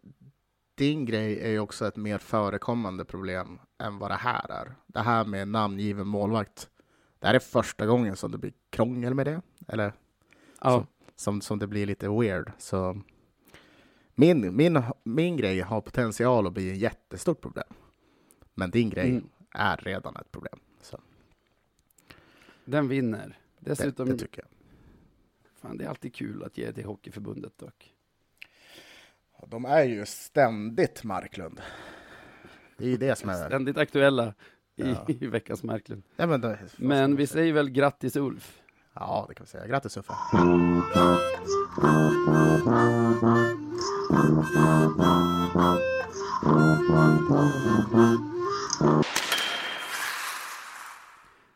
din grej är ju också ett mer förekommande problem än vad det här är. Det här med namngiven målvakt. Det här är första gången som det blir krångel med det. Eller Ja, som, som det blir lite weird. Så min, min, min grej har potential att bli ett jättestort problem. Men din grej Mm. är redan ett problem. Den vinner. det, Dessutom, det tycker jag. fan, det är alltid kul att ge till Hockeyförbundet dock. De är ju ständigt Marklund. Det är ju det som är... Ständigt aktuella i, Ja. i veckans Marklund. Ja, men, det, Men vi säger väl grattis Ulf. Ja, det kan vi säga. Grattis Uffe.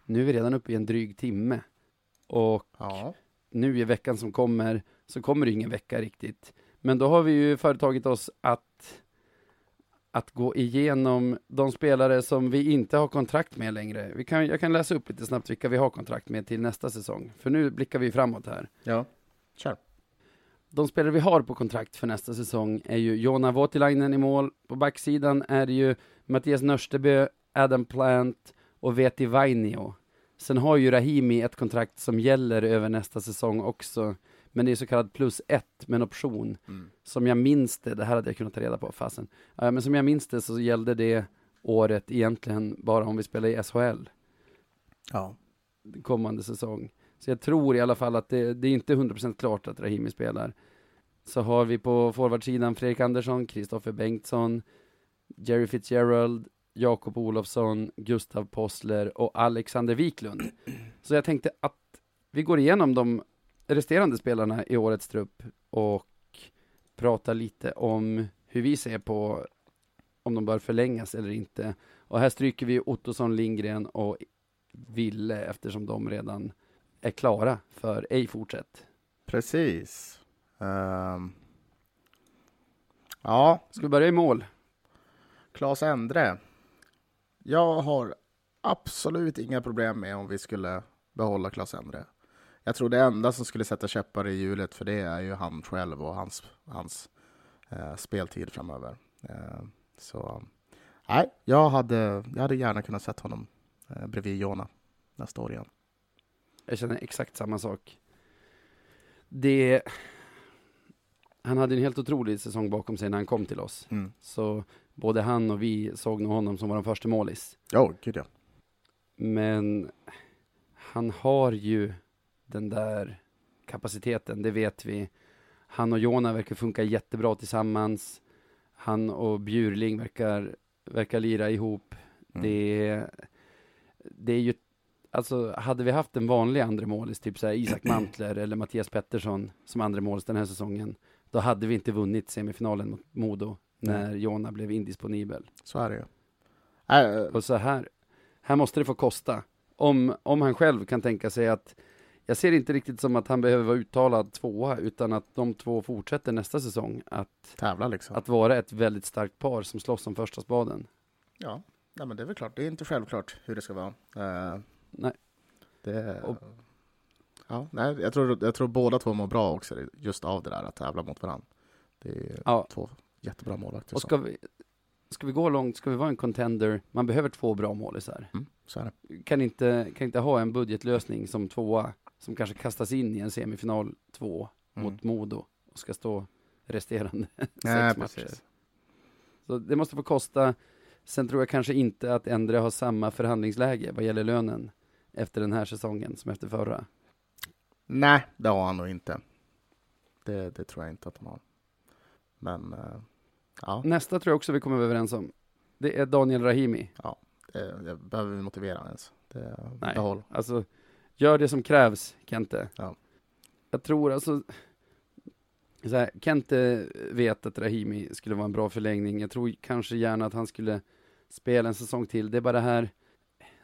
Nu är vi redan uppe i en dryg timme. Och Ja. nu i veckan som kommer så kommer det ingen vecka riktigt. Men då har vi ju företagit oss att, att gå igenom de spelare som vi inte har kontrakt med längre. Vi kan, jag kan läsa upp lite snabbt vilka vi har kontrakt med till nästa säsong. För nu blickar vi framåt här. ja. Kör. De spelare vi har på kontrakt för nästa säsong är ju Jona Voutilainen i mål. På backsidan är det ju Mattias Nörstebö, Adam Plant och Veti Vainio. Sen har ju Rahimi ett kontrakt som gäller över nästa säsong också. Men det är så kallad plus ett med en option. Mm. Som jag minns det, det här hade jag kunnat ta reda på, fasen. Ja, men som jag minns det så gällde det året egentligen bara om vi spelar i SHL Ja. kommande säsong. Så jag tror i alla fall att det, det är inte 100% klart att Rahimi spelar. Så har vi på forwardsidan Fredrik Andersson, Kristoffer Bengtsson, Jerry Fitzgerald, Jakob Olofsson, Gustav Possler och Alexander Wiklund. Så jag tänkte att vi går igenom dem resterande spelarna i årets trupp och prata lite om hur vi ser på om de bör förlängas eller inte. Och här stryker vi Ottosson, Lindgren och Ville eftersom de redan är klara för ej fortsätt. Precis. Ehm. ja, Ska vi börja i mål? Claes Endre. Jag har absolut inga problem med om vi skulle behålla Claes Endre. Jag tror det enda som skulle sätta käppar i hjulet för det är ju han själv och hans, hans eh, speltid framöver. Eh, så nej, jag hade, jag hade gärna kunnat sett honom eh, bredvid Jona nästa år igen. Jag känner exakt samma sak. Det... Han hade en helt otrolig säsong bakom sig när han kom till oss. Mm. Så både han och vi såg nog honom som vår första målis. Ja, gud ja. Men han har ju den där kapaciteten, det vet vi. Han och Jona verkar funka jättebra tillsammans. Han och Bjurling verkar, verkar lira ihop. Mm. Det, det är ju, alltså hade vi haft en vanlig andra målis, typ så här Isak Mantler eller Mattias Pettersson som andra målis den här säsongen, då hade vi inte vunnit semifinalen mot Modo när Jona blev indisponibel. Så är det ju. Äh, Och så här, här måste det få kosta. Om, om han själv kan tänka sig att, jag ser inte riktigt som att han behöver vara uttalad tvåa, utan att de två fortsätter nästa säsong att, tävla liksom. att vara ett väldigt starkt par som slåss om första spaden. Ja, nej, men det är väl klart. Det är inte självklart hur det ska vara. Eh, Nej. det, Och- ja, nej, jag, tror, jag tror båda två mår bra också, just av det där att tävla mot varandra. Det är Ja. två jättebra målvakter. Och ska vi, ska vi gå långt, ska vi vara en contender, man behöver två bra målisar. Mm, så är det. Kan inte, kan inte ha en budgetlösning som tvåa, som kanske kastas in i en semifinal två Mm. mot Modo och ska stå resterande Nej, sex matcher. precis. Så det måste få kosta. Sen tror jag kanske inte att Endre har samma förhandlingsläge vad gäller lönen efter den här säsongen som efter förra. Nej, det har han nog inte. Det, det tror jag inte att han har. Men eh, ja, Nästa tror jag också vi kommer överens om. Det är Daniel Rahimi. det, det behöver vi motivera ens. Det, Nej. behåll. Alltså, gör det som krävs, Kente. Ja. Jag tror alltså, så här, Kente vet att Rahimi skulle vara en bra förlängning. Jag tror kanske gärna att han skulle spela en säsong till. Det är bara det här,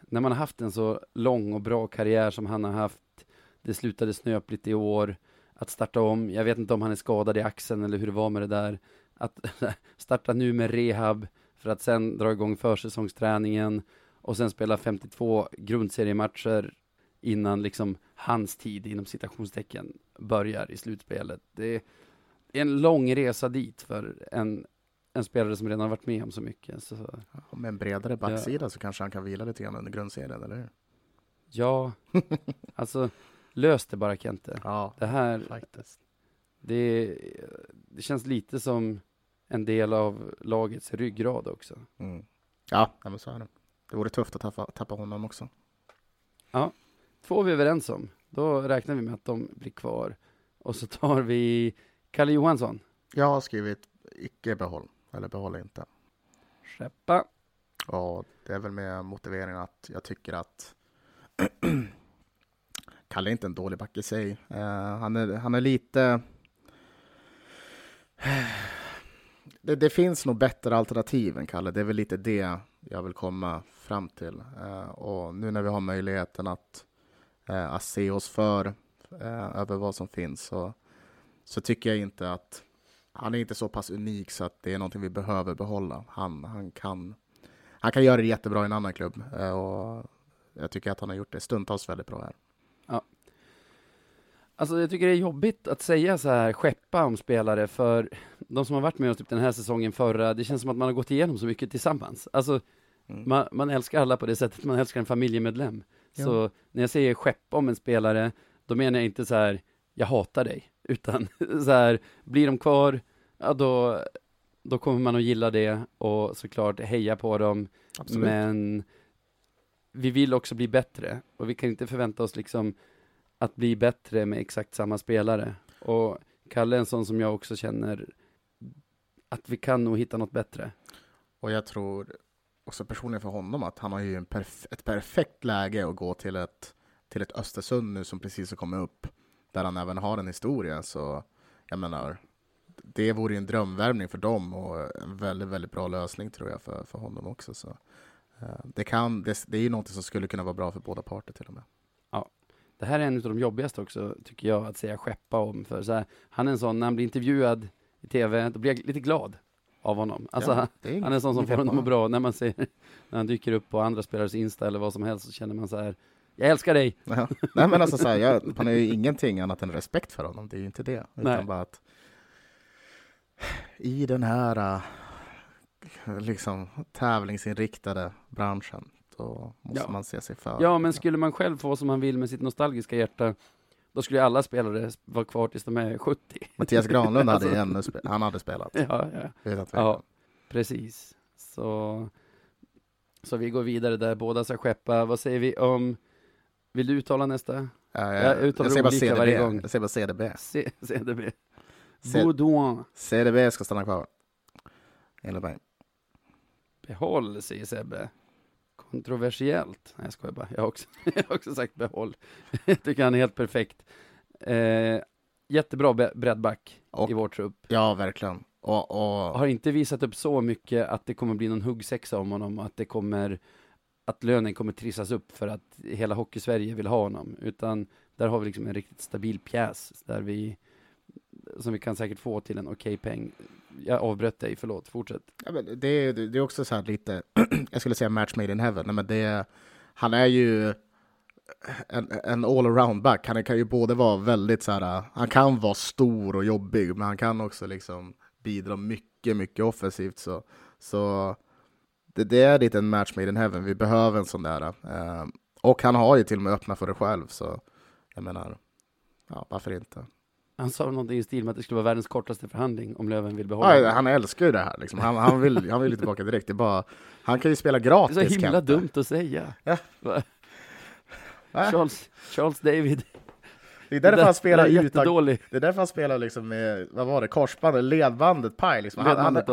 när man har haft en så lång och bra karriär som han har haft, det slutade snöpligt i år, att starta om, jag vet inte om han är skadad i axeln eller hur det var med det där, att starta nu med rehab för att sen dra igång försäsongsträningen och sen spela 52 grundseriematcher innan liksom hans tid inom citationstecken börjar i slutspelet. Det är en lång resa dit för en, en spelare som redan har varit med om så mycket. Så, Ja, Med en bredare backsida så kanske han kan vila lite grann under grundserien, eller hur? ja, alltså lös det bara Kente. Ja, Det här, faktiskt. det, det känns lite som en del av lagets ryggrad också. Mm. Ja, men så är det. Det vore tufft att tappa, tappa honom också. Två är vi överens om. Då räknar vi med att de blir kvar. Och så tar vi Kalle Johansson. Jag har skrivit icke behåll, eller behåll inte. Skeppa. Och det är väl med motiveringen att jag tycker att Kalle är inte en dålig back i sig. Eh, han, är, han är lite... Det, det finns nog bättre alternativ än Kalle. Det är väl lite det jag vill komma fram till. Eh, och nu när vi har möjligheten att, eh, att se oss för eh, över vad som finns så, så tycker jag inte att han är inte så pass unik så att det är någonting vi behöver behålla. Han, han kan han kan göra det jättebra i en annan klubb eh, och jag tycker att han har gjort det stundtals väldigt bra här. Alltså jag tycker det är jobbigt att säga så här, skeppa om spelare, för de som har varit med oss typ den här säsongen, förra, det känns som att man har gått igenom så mycket tillsammans. Alltså, Mm. man, man älskar alla på det sättet, man älskar en familjemedlem. Ja. Så när jag säger skeppa om en spelare, då menar jag inte så här, jag hatar dig, utan så här, blir de kvar, ja då, då kommer man att gilla det och såklart heja på dem, Absolut. men vi vill också bli bättre och vi kan inte förvänta oss liksom att bli bättre med exakt samma spelare. Och Kalle är en sån som jag också känner att vi kan nog hitta något bättre. Och jag tror också personligen för honom att han har ju en perf- ett perfekt läge att gå till ett, till ett Östersund nu som precis har kommit upp. där han även har en historia. Så jag menar, det vore ju en drömvärvning för dem och en väldigt, väldigt bra lösning tror jag för, för honom också. Så, eh, det, kan, det, det är ju någonting som skulle kunna vara bra för båda parter till och med. Det här är en av de jobbigaste också, tycker jag, att säga skeppa om. För så här, han är en sån, när han blir intervjuad i TV, då blir jag lite glad av honom. Alltså, Ja, är han är en sån som får honom att må bra. När man ser, när han dyker upp på andra spelares Insta eller vad som helst, så känner man så här, jag älskar dig! Ja. Nej men alltså så här, jag, man har ju ingenting annat än respekt för honom, det är ju inte det. Nej. Utan bara att i den här äh, liksom tävlingsinriktade branschen, då måste Ja. man se sig för. Ja, men skulle man själv få som man vill med sitt nostalgiska hjärta, då skulle alla spelare vara kvar tills de är 70. Mattias Granlund hade Alltså- ännu spe- han hade spelat. Ja, ja. Ja, precis. Så, så vi går vidare där, båda ska skeppa. Vad säger vi om, vill du uttala nästa? Ja, Jag uttalar säger bara olika CDB. varje gång. Jag säger bara CDB. C- CDB. C- Baudouin. CDB ska stanna kvar. Enligt mig. Behåll, säger Sebbe. Kontroversiellt. Nej, jag skojar bara. Jag har också, jag har också sagt behåll. Jag tycker han är helt perfekt. Eh, jättebra breddback Och- i vår trupp. Ja, verkligen. Och, och Har inte visat upp så mycket att det kommer bli någon huggsexa om honom, att det kommer att lönen kommer trissas upp för att hela Hockeysverige vill ha honom, utan där har vi liksom en riktigt stabil pjäs där vi som vi kan säkert få till en okej peng. Jag avbröt dig, förlåt, fortsätt. Ja, men det, är- det är också så här lite, jag skulle säga match made in heaven. Nej, men det, han är ju en, en all-around back. Han kan ju både vara väldigt så här, han kan vara stor och jobbig, men han kan också liksom bidra mycket, mycket offensivt. Så, så det, det är lite en match made in heaven. Vi behöver en sån där. Eh, och han har ju till och med öppnat för det själv, så jag menar, ja, varför inte? Han sa någonting i stil med att det skulle vara världens kortaste förhandling om Löven vill behålla honom. han älskar ju det här. Liksom. Han, han, vill, han vill ju tillbaka direkt. Det bara, han kan ju spela Det är gratis. så himla Kenta. dumt att säga. Ja. Charles, Charles David. Det är därför han spelar det utan. Det är därför han spelar liksom med, vad var det, korsbandet, ledbandet, paj. Liksom. Han, han,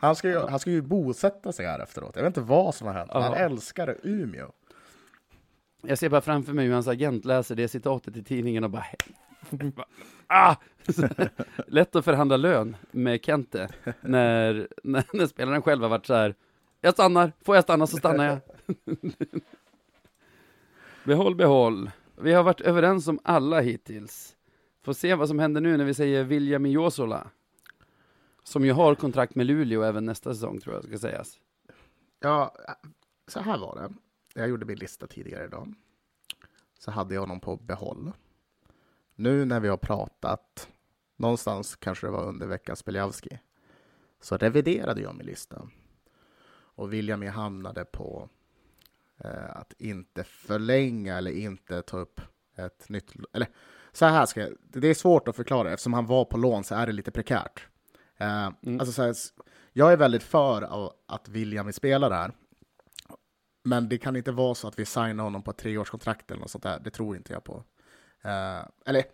han, ska ju, han ska ju bosätta sig här efteråt. Jag vet inte vad som har hänt. Ja. Han älskar Umeå. Jag ser bara framför mig hur hans agent läser det citatet i tidningen och bara ah! Lätt att förhandla lön med Kente när, när, när spelaren själv har varit så här Jag stannar, får jag stanna så stannar jag. behåll, behåll. Vi har varit överens om alla hittills. Får se vad som händer nu när vi säger William Josola. Som ju har kontrakt med Luleå även nästa säsong tror jag ska sägas. Ja, så här var det. Jag gjorde min lista tidigare idag. Så hade jag honom på behåll. Nu när vi har pratat, någonstans kanske det var under veckans Beljavski, så reviderade jag min lista. Och William hamnade på eh, att inte förlänga eller inte ta upp ett nytt... Eller så här ska jag, det är svårt att förklara, eftersom han var på lån så är det lite prekärt. Eh, alltså så här, jag är väldigt för att William vill spela där. Men det kan inte vara så att vi signar honom på ett treårskontrakt eller något sånt där. Det tror inte jag på. Eh, eller,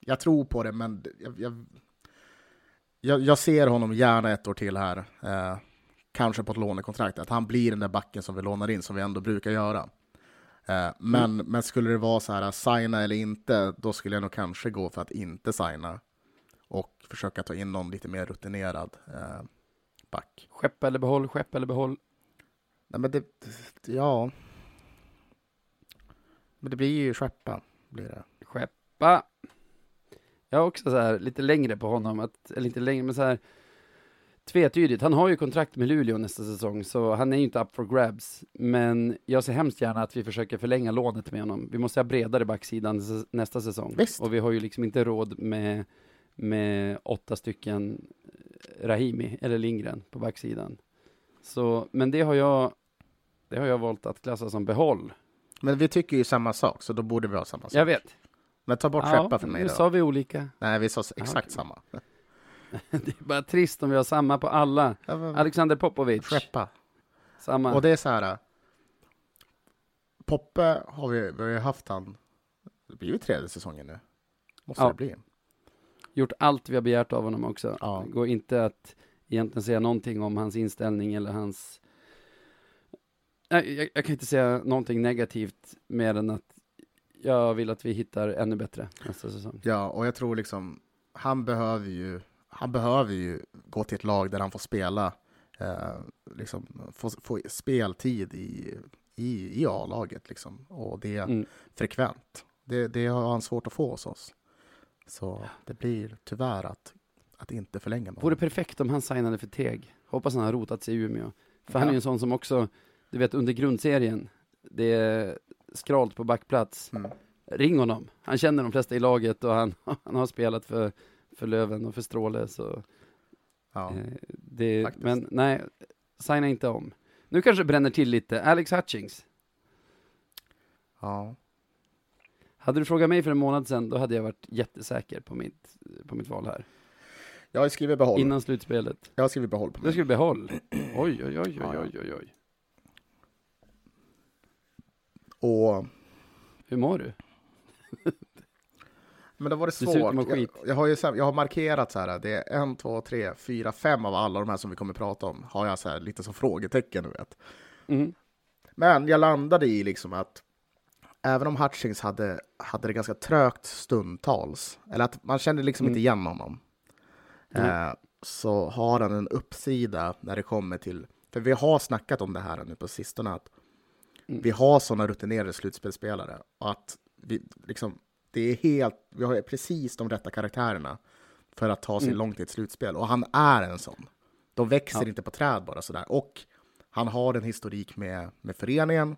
jag tror på det, men jag, jag, jag, ser honom gärna ett år till här. Eh, kanske på ett lånekontrakt. Att han blir den där backen som vi lånar in, som vi ändå brukar göra. Eh, men, men skulle det vara så här, signa eller inte, då skulle jag nog kanske gå för att inte signa. Och försöka ta in någon lite mer rutinerad eh, back. Skepp eller behåll, skepp eller behåll. Nej, men det, ja. Men det blir ju skeppa, blir det. Skeppa. Jag har också så här lite längre på honom, att, eller inte längre, men så här tvetydigt. Han har ju kontrakt med Luleå nästa säsong, så han är ju inte up for grabs. Men jag ser hemskt gärna att vi försöker förlänga lånet med honom. Vi måste ha bredare backsidan nästa säsong. Visst. Och vi har ju liksom inte råd med, med åtta stycken eh, Rahimi eller Lindgren på backsidan. Så, men det har jag, det har jag valt att klassa som behåll. Men vi tycker ju samma sak, så då borde vi ha samma sak. Jag vet. Men ta bort skeppa för mig nu då. sa vi olika. Nej, vi sa exakt okej. samma. Det är bara trist om vi har samma på alla. Ja, men- Alexander Popovic, Skeppa. samma. Och det är så här. Poppe har vi, vi har ju haft han. Det blir ju tredje säsongen nu. Måste Ja. det bli. Gjort allt vi har begärt av honom också. Ja. Det går inte att egentligen säga någonting om hans inställning eller hans... Nej, jag, jag kan inte säga någonting negativt mer än att jag vill att vi hittar ännu bättre nästa säsong. Ja, och jag tror liksom, han behöver ju, han behöver ju gå till ett lag där han får spela, eh, liksom, få, få speltid i, i, i A-laget liksom, och det är Mm. frekvent. Det, det har han svårt att få hos oss. Så det blir tyvärr att, att inte förlänga Vore perfekt om han signade för Teg. Hoppas han har rotat sig i Umeå. För han Ja. är ju en sån som också, du vet under grundserien, det är skralt på backplats. Mm. Ring honom. Han känner de flesta i laget och han, han har spelat för, för Löven och för Stråle. Så, Ja. eh, det, faktiskt. men nej, signa inte om. Nu kanske det bränner till lite. Alex Hutchings. ja. Hade du frågat mig för en månad sedan, då hade jag varit jättesäker på mitt, på mitt val här. Jag har skrivit behåll. Innan slutspelet. Jag har skrivit behåll på Du mig. skulle behåll. Oj, oj, oj, oj, oj, oj, oj. Och, Hur mår du? men det var det svårt. Jag, skit. jag, har ju, så här- jag har markerat så här, det är en, två, tre, fyra, fem av alla de här som vi kommer prata om, har jag så här, lite som frågetecken, du vet. Mm. Men jag landade i liksom att även om Hutchings hade, hade det ganska trögt stundtals, eller att man kände liksom Mm. inte igen honom, Nej. eh, så har han en uppsida när det kommer till, för vi har snackat om det här nu på sistone, att Mm. vi har sådana rutinerade slutspelsspelare och att vi liksom, det är helt, vi har precis de rätta karaktärerna för att ta sig Mm. långt i ett slutspel och han är en sån. De växer Ja. inte på träd bara sådär. Och han har en historik med, med föreningen.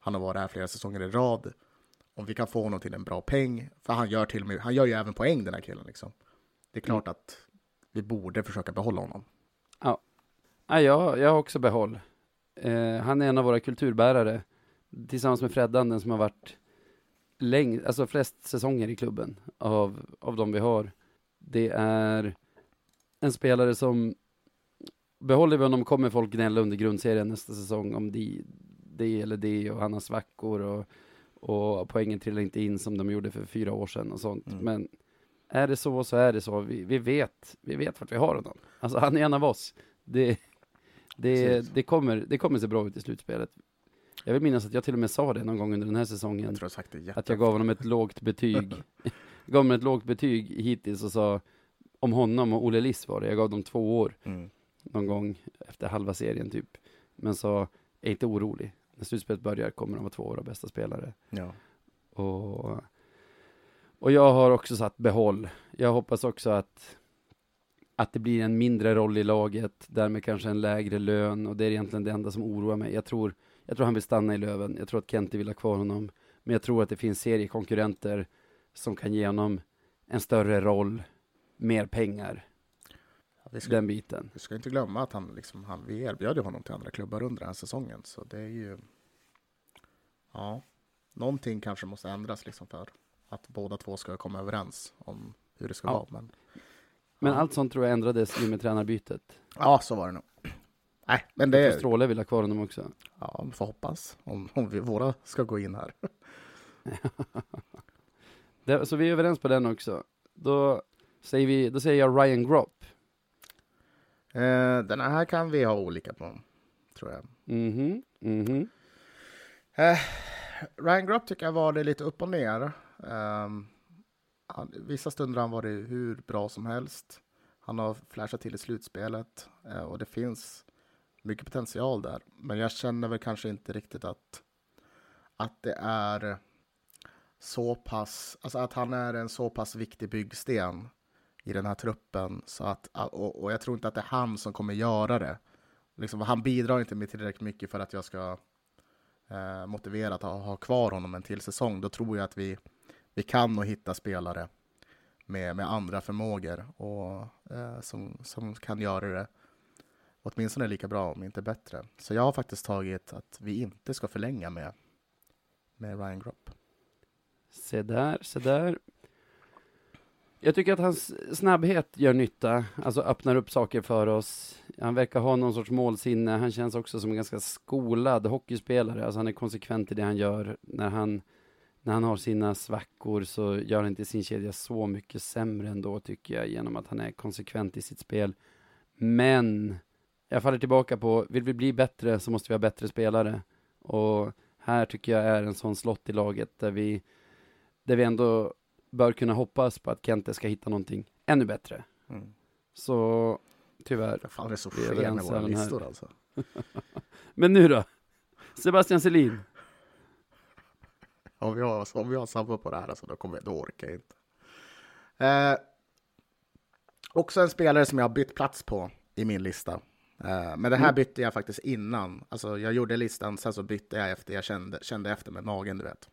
Han har varit här flera säsonger i rad. Om vi kan få honom till en bra peng, för han gör till och med, han gör ju även poäng den här killen liksom. Det är klart att vi borde försöka behålla honom. Ja, jag, jag har också behåll. Eh, han är en av våra kulturbärare. Tillsammans med Freddan, den som har varit läng, alltså flest säsonger i klubben av, av de vi har. Det är en spelare som behåller vi honom kommer folk gnälla under grundserien nästa säsong om det, det eller det och han har svackor och, och poängen trillar inte in som de gjorde för fyra år sedan och sånt. Mm. Men är det så så är det så. Vi, vi vet, vi vet vart vi har honom. Alltså han är en av oss. Det, det, det, kommer, det kommer se bra ut i slutspelet. Jag vill minnas att jag till och med sa det någon gång under den här säsongen. Jag tror jag sagt det. Att jag gav honom ett lågt betyg. Jag gav honom ett lågt betyg hittills och sa om honom och Olle Liss var det. Jag gav dem två år Mm. någon gång efter halva serien typ. Men sa, är inte orolig. När slutspelet börjar kommer de vara två våra bästa spelare. Ja. Och, och jag har också satt behåll. Jag hoppas också att, att det blir en mindre roll i laget, därmed kanske en lägre lön och det är egentligen det enda som oroar mig. Jag tror, jag tror han vill stanna i Löven. Jag tror att Kente vill ha kvar honom. Men jag tror att det finns seriekonkurrenter som kan ge honom en större roll, mer pengar, Vi, ska, den biten. vi ska inte glömma att han, liksom, han, vi erbjöd honom till andra klubbar under den här säsongen. Så det är ju... Ja, någonting kanske måste ändras liksom för att båda två ska komma överens om hur det ska Ja. vara. Men, Men allt sånt tror jag ändrades i och med tränarbytet. Ja, så var det nog. Nej, men Jag det... Stråle vill ha kvar honom också. Ja, vi får hoppas. Om, om vi, våra ska gå in här. Det, så vi är överens på den också. Då säger, vi, då säger jag Ryan Gropp. Eh, den här kan vi ha olika på, tror jag. Mhm, mhm. Eh, Ryan Grupp tycker jag var det lite upp och ner. Ehm, han, vissa stunder har han varit hur bra som helst. Han har flashat till i slutspelet eh, och det finns mycket potential där. Men jag känner väl kanske inte riktigt att, att det är så pass, alltså att han är en så pass viktig byggsten i den här truppen. Så att, och, och jag tror inte att det är han som kommer göra det. Liksom, han bidrar inte med tillräckligt mycket för att jag ska eh, motivera att ha, ha kvar honom en till säsong, då tror jag att vi, vi kan nog hitta spelare med, med andra förmågor och, eh, som, som kan göra det åtminstone lika bra, om inte bättre. Så jag har faktiskt tagit att vi inte ska förlänga med, med Ryan Gropp. Se där, se där. Jag tycker att hans snabbhet gör nytta, alltså öppnar upp saker för oss. Han verkar ha någon sorts målsinne. Han känns också som en ganska skolad hockeyspelare. Alltså han är konsekvent i det han gör. När han, när han har sina svackor så gör han inte sin kedja så mycket sämre ändå tycker jag, genom att han är konsekvent i sitt spel. Men jag faller tillbaka på, vill vi bli bättre så måste vi ha bättre spelare. Och här tycker jag är en sån slott i laget där vi där vi ändå bör kunna hoppas på att Kente ska hitta någonting ännu bättre. Mm. Så tyvärr. Vad fan är så skev med våra listor alltså. Men nu då? Sebastian Selin. Om vi har, om har samma på det här alltså, då, kommer, då orkar jag inte. Eh, också en spelare som jag har bytt plats på i min lista. Eh, men det här Mm. bytte jag faktiskt innan. Alltså jag gjorde listan, sen så bytte jag efter jag kände, kände efter med magen, du vet.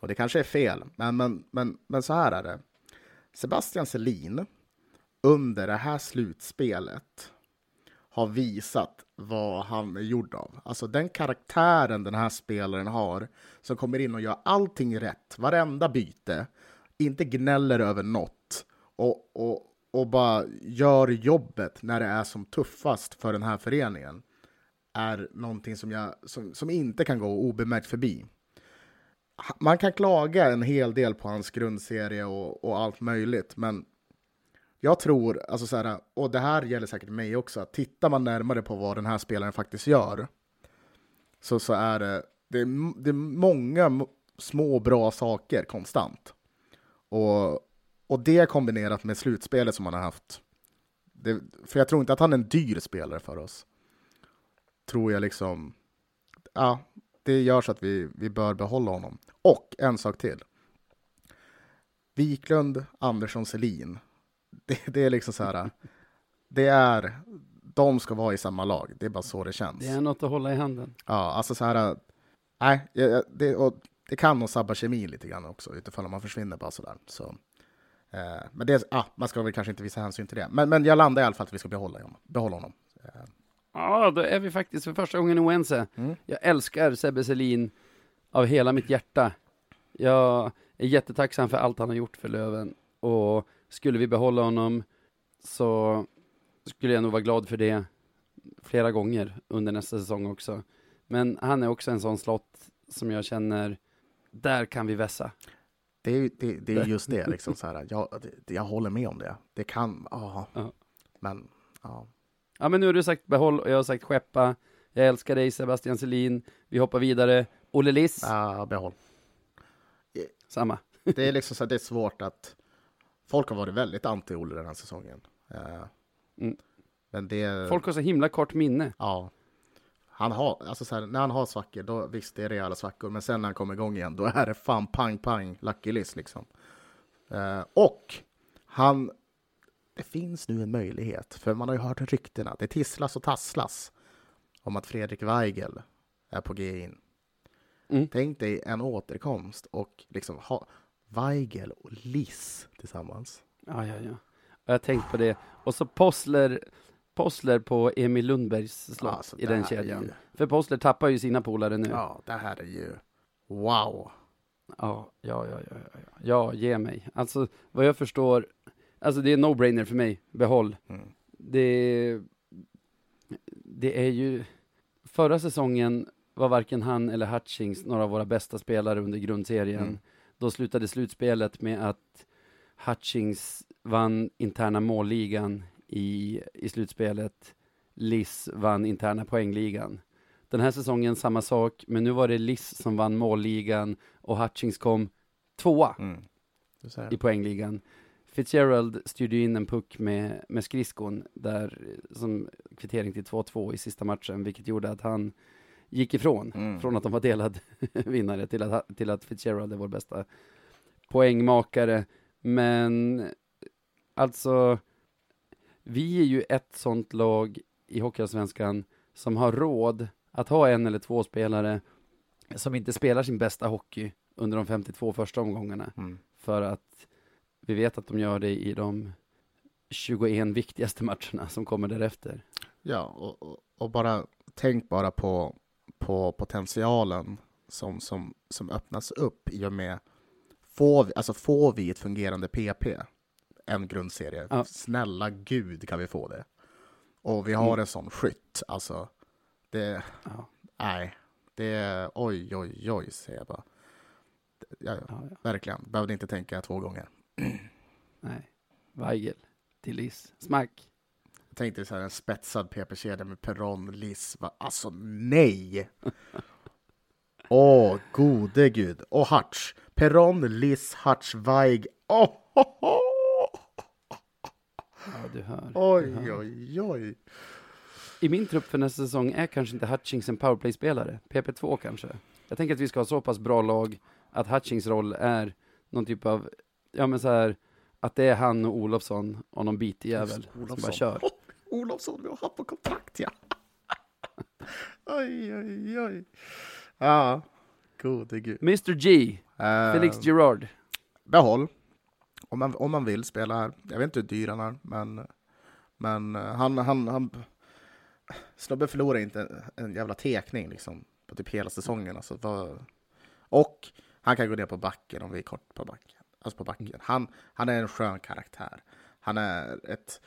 Och det kanske är fel, men, men, men, men så här är det. Sebastian Selin under det här slutspelet har visat vad han är gjord av. Alltså den karaktären den här spelaren har som kommer in och gör allting rätt, varenda byte, inte gnäller över något och, och, och bara gör jobbet när det är som tuffast för den här föreningen är någonting som, jag, som, som inte kan gå obemärkt förbi. Man kan klaga en hel del på hans grundserie och, och allt möjligt, men jag tror, alltså så här, och det här gäller säkert mig också, att tittar man närmare på vad den här spelaren faktiskt gör, så, så är det, det, är, det är många små bra saker konstant. Och, och det kombinerat med slutspelet som han har haft, det, för jag tror inte att han är en dyr spelare för oss. Tror jag liksom, ja, det gör så att vi, vi bör behålla honom. Och en sak till. Wiklund, Andersson, Selin. Det, det är liksom så här, det är, de ska vara i samma lag. Det är bara så det känns. Det är något att hålla i handen. Ja, alltså så här, nej, det, och det kan nog sabba kemin lite grann också, utifrån om man försvinner bara sådär. Så, eh, men det, ah, man ska väl kanske inte visa hänsyn till det. Men, men jag landar i alla fall att vi ska behålla honom. Behålla honom. Eh, Ja, då är vi faktiskt för första gången oense. Mm. Jag älskar Sebbe Selin av hela mitt hjärta. Jag är jättetacksam för allt han har gjort för Löven och skulle vi behålla honom så skulle jag nog vara glad för det flera gånger under nästa säsong också. Men han är också en sån slott som jag känner, där kan vi vässa. Det är, det, det är just det, liksom så här, jag, jag håller med om det. Det kan, ja, Ja. men ja. Ja, men nu har du sagt behåll och jag har sagt skeppa. Jag älskar dig Sebastian Selin. Vi hoppar vidare. Olle Liss, Ja, behåll. samma. Det är liksom så här, det är svårt att, folk har varit väldigt anti-Olle den här säsongen. Eh, Mm. Men det... Folk har så himla kort minne. Ja. Han har, alltså så här, när han har svackor, då visst det är rejäla svackor, men sen när han kommer igång igen, då är det fan pang pang, lucky list liksom. Eh, och han, det finns nu en möjlighet, för man har ju hört ryktena, det tisslas och tasslas om att Fredrik Weigel är på G in. Mm. Tänk dig en återkomst och liksom ha Weigel och Liss tillsammans. Ja, ja, ja. Jag har tänkt på det. Och så Possler, Possler på Emil Lundbergs slott Alltså, i den kedjan. ju- För Possler tappar ju sina polare nu. Ja, det här är ju wow. ja, ja, ja, ja, ja. ja ge mig. Alltså, vad jag förstår, alltså det är no-brainer för mig. Behåll. Mm. Det, det är ju, förra säsongen var varken han eller Hutchings några av våra bästa spelare under grundserien. Mm. Då slutade slutspelet med att Hutchings vann interna målligan i, i slutspelet. Liss vann interna poängligan. Den här säsongen samma sak, men nu var det Liss som vann målligan och Hutchings kom tvåa Mm. I poängligan. Fitzgerald styrde in en puck med, med skridskon där som kvittering till 2-2 i sista matchen, vilket gjorde att han gick ifrån. Mm. Från att de var delad vinnare till att, till att Fitzgerald är vår bästa poängmakare. Men alltså, vi är ju ett sånt lag i Hockeyallsvenskan som har råd att ha en eller två spelare som inte spelar sin bästa hockey under de 52 första omgångarna. Mm. För att vi vet att de gör det i de 21 viktigaste matcherna som kommer därefter. Ja, och, och, och bara tänk bara på, på potentialen som, som, som öppnas upp i och med får vi, alltså får vi ett fungerande PP, en grundserie, Ja. snälla gud kan vi få det. Och vi har Mm. en sån skytt, alltså det, Ja, nej, det, oj, oj, oj, säger jag bara. Ja, ja, verkligen, behövde inte tänka två gånger. nej. Weigel till Liss. Smack. Tänkte så här, en spetsad PP-kedja med Perron, Liss, alltså nej! Åh, gode gud. Och Hutch. Peron, Liss, Hutch, Weig. Oh, ho, ho. Ja, du hör. Oj, du hör. oj, oj. I min trupp för nästa säsong är kanske inte Hutchings en powerplay-spelare. PP2 kanske. Jag tänker att vi ska ha så pass bra lag att Hutchings roll är någon typ av, ja men så här, att det är han och Olofsson och någon bitig jävel som bara kör. Olofsson, vi har haft på kontrakt, ja. oj, oj, oj. Ja, gode gud. Mr G, Eh, Felix Gerard. behåll. Om man, om man vill spela här. Jag vet inte hur dyr han är, men, men eh, han, han, han... Snubben förlorar inte en, en jävla tekning liksom, på typ hela säsongen. Alltså, vad, och han kan gå ner på backen om vi är kort på backen. Alltså på backen. Han, han är en skön karaktär. Han är ett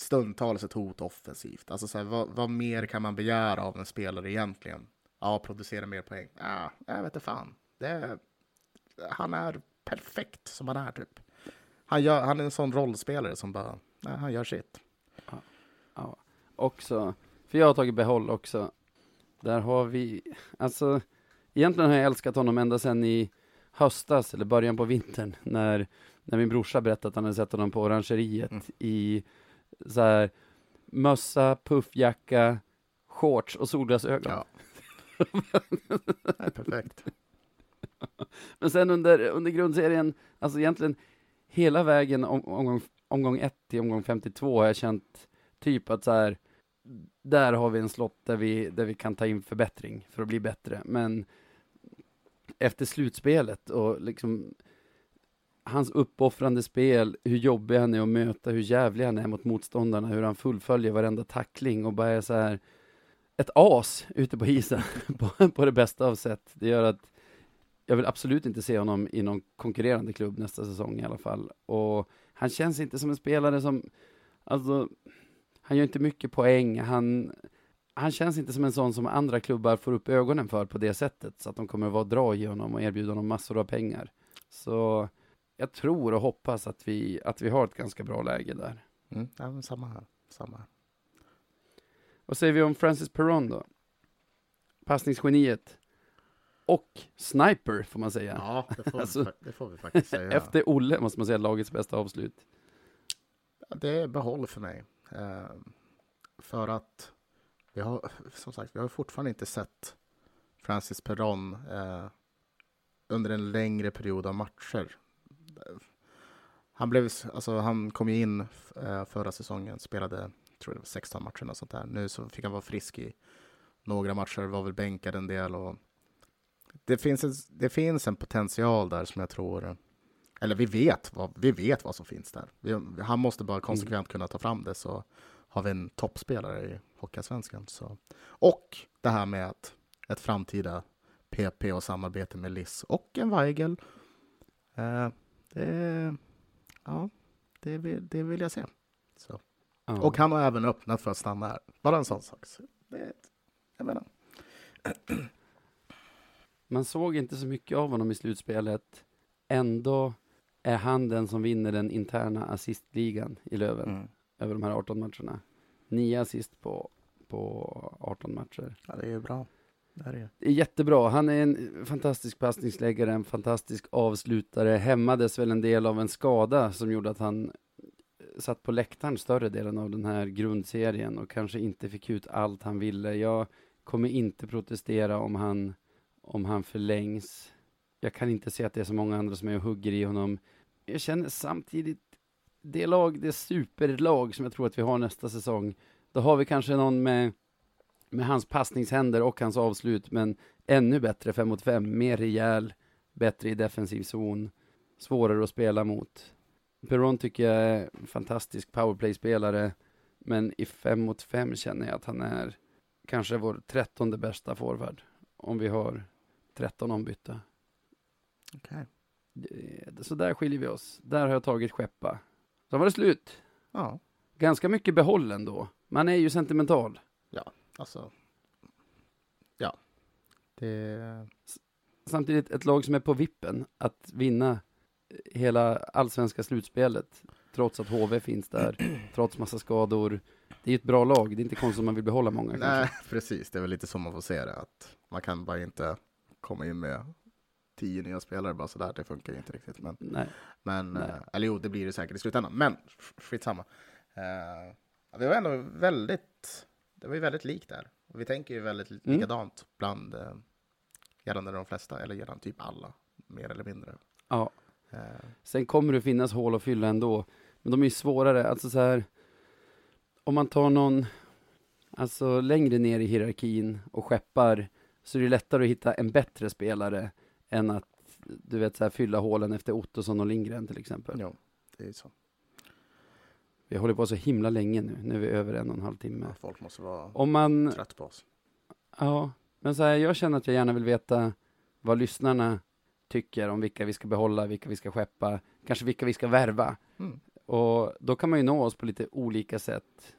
stundtals ett hot offensivt. Alltså så här, vad, vad mer kan man begära av en spelare egentligen? Ja, producera mer poäng. Ja, jag vet inte fan. Det är, han är perfekt som han är typ. Han, gör, han är en sån rollspelare som bara, nej, han gör sitt. Ja, också, för jag har tagit behåll också. Där har vi, alltså, egentligen har jag älskat honom ända sedan i höstas, eller början på vintern, när, när min brorsa berättade att han hade sett honom på orangeriet Mm. i så här, mössa, puffjacka, shorts och solglasögon. Ja. perfekt. Men sen under, under grundserien, alltså egentligen hela vägen om, omgång, omgång 1 till omgång 52 har jag känt typ att så här, där har vi en slott där vi, där vi kan ta in förbättring för att bli bättre. Men efter slutspelet och liksom hans uppoffrande spel, hur jobbig han är att möta, hur jävlig han är mot motståndarna, hur han fullföljer varenda tackling och bara är så här ett as ute på isen på, på det bästa av sätt. Det gör att jag vill absolut inte se honom i någon konkurrerande klubb nästa säsong i alla fall. Och han känns inte som en spelare som, alltså, han gör inte mycket poäng. Han, han känns inte som en sån som andra klubbar får upp ögonen för på det sättet, så att de kommer att vara dra i honom och erbjuda honom massor av pengar. Så jag tror och hoppas att vi, att vi har ett ganska bra läge där. Mm, ja, men samma här. Samma här. Vad säger vi om Francis Perron då? Passningsgeniet. Och sniper, får man säga. Ja, det får, Alltså, vi, det får vi faktiskt säga. Efter Olle måste man säga lagets bästa avslut. Det är behåll för mig. Eh, för att vi har, som sagt, vi har fortfarande inte sett Francis Perron eh, under en längre period av matcher. Han, blev, alltså, han kom ju in eh, förra säsongen, spelade tror det var 16 matcher och sånt där. Nu så fick han vara frisk i några matcher, var väl bänkad en del. Och det, finns en, det finns en potential där som jag tror eller vi vet vad, vi vet vad som finns där. Vi, han måste bara konsekvent kunna ta fram det så har vi en toppspelare i Hockeyallsvenskan. Och det här med att ett framtida PP och samarbete med Liss och en Weigel. Eh, det, ja, det vill, det vill jag se. Så. Ja. Och han har även öppnat för att stanna här. Bara en sån sak. Så det, jag menar. Man såg inte så mycket av honom i slutspelet. Ändå är han den som vinner den interna assistligan i Löven Mm. över de här 18 matcherna. Nio assist på, på 18 matcher. Ja, det är ju bra. Det är det. Är jättebra. Han är en fantastisk passningsläggare, en fantastisk avslutare. Hämmades väl en del av en skada som gjorde att han eh, satt på läktaren större delen av den här grundserien och kanske inte fick ut allt han ville. Jag kommer inte protestera om han, om han förlängs. Jag kan inte se att det är så många andra som är och hugger i honom. Jag känner samtidigt, det lag, det superlag som jag tror att vi har nästa säsong, då har vi kanske någon med med hans passningshänder och hans avslut, men ännu bättre fem mot fem, mer rejäl, bättre i defensiv zon, svårare att spela mot. Perron tycker jag är en fantastisk powerplay-spelare, men i fem mot fem känner jag att han är kanske vår trettonde bästa forward, om vi har 13 ombytta. Okej. Det- Så där skiljer vi oss. Där har jag tagit skeppa. Så var det slut. Ja, Ganska mycket behållen då. Man är ju sentimental. Alltså. Ja. Det... samtidigt ett lag som är på vippen att vinna hela allsvenska slutspelet, trots att HV finns där, trots massa skador. Det är ett bra lag, det är inte konstigt om man vill behålla många. Nej, precis. Det är väl lite så man får se det. Att man kan bara inte komma in med tio nya spelare bara sådär. Det funkar ju inte riktigt. Men, Nej. men Nej. eh, eller jo, det blir det säkert i slutändan. Men skitsamma. Eh, ja, vi var ändå väldigt, det var ju väldigt likt där. Och vi tänker ju väldigt Mm. likadant bland eh, gällande de flesta, eller gällande typ alla, mer eller mindre. Ja. Eh, Sen kommer det finnas hål att fylla ändå. Men de är ju svårare. Alltså så här, om man tar någon alltså längre ner i hierarkin och skeppar så är det lättare att hitta en bättre spelare än att du vet så här, fylla hålen efter Ottosson och Lindgren till exempel. jo, det är så. Vi håller på så himla länge nu. Nu är vi över en och en halv timme. Ja, folk måste vara Om man, trött på oss. ja, men så här, jag känner att jag gärna vill veta vad lyssnarna tycker om vilka vi ska behålla, vilka vi ska skeppa, kanske vilka vi ska värva. Mm. Och då kan man ju nå oss på lite olika sätt.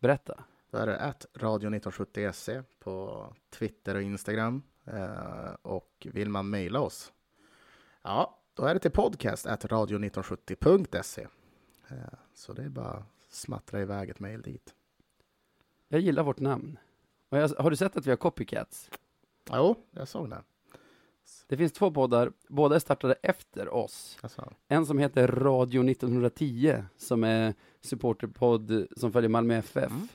Berätta. Då är det att radio1970se på Twitter och Instagram. Eh, och vill man mejla oss, ja, då är det till podcast at radio1970.se. Eh, så det är bara att smattra iväg ett mejl dit. Jag gillar vårt namn. Jag, har du sett att vi har copycats? Jo, jag såg det. Det finns två poddar, båda är startade efter oss. Alltså, En som heter Radio 1910, som är supporterpodd som följer Malmö FF. Mm.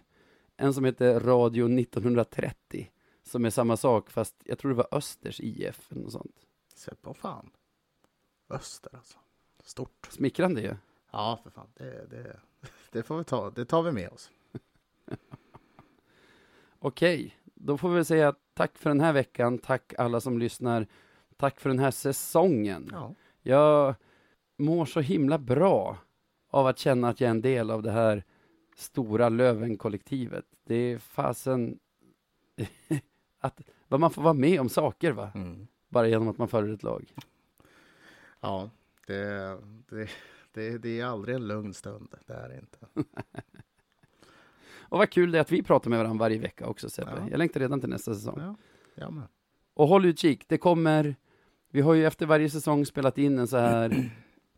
En som heter Radio 1930, som är samma sak, fast jag tror det var Östers IF eller något sånt. se på fan. Öster alltså. Stort. Smickrande ju. Ja, för fan. Det, det, det får vi ta. Det tar vi med oss. Okej, då får vi säga tack för den här veckan, tack alla som lyssnar, tack för den här säsongen. Ja. Jag mår så himla bra av att känna att jag är en del av det här stora Löven-kollektivet. Det är fasen att vad man får vara med om saker va? Mm. Bara genom att man följer ett lag. Ja, det, det, det, det är aldrig en lugn stund. Det är inte. Och vad kul det är att vi pratar med varandra varje vecka också Sebbe. Ja. Jag längtar redan till nästa säsong. Ja, jag med. Och håll utkik, det kommer, vi har ju efter varje säsong spelat in en så här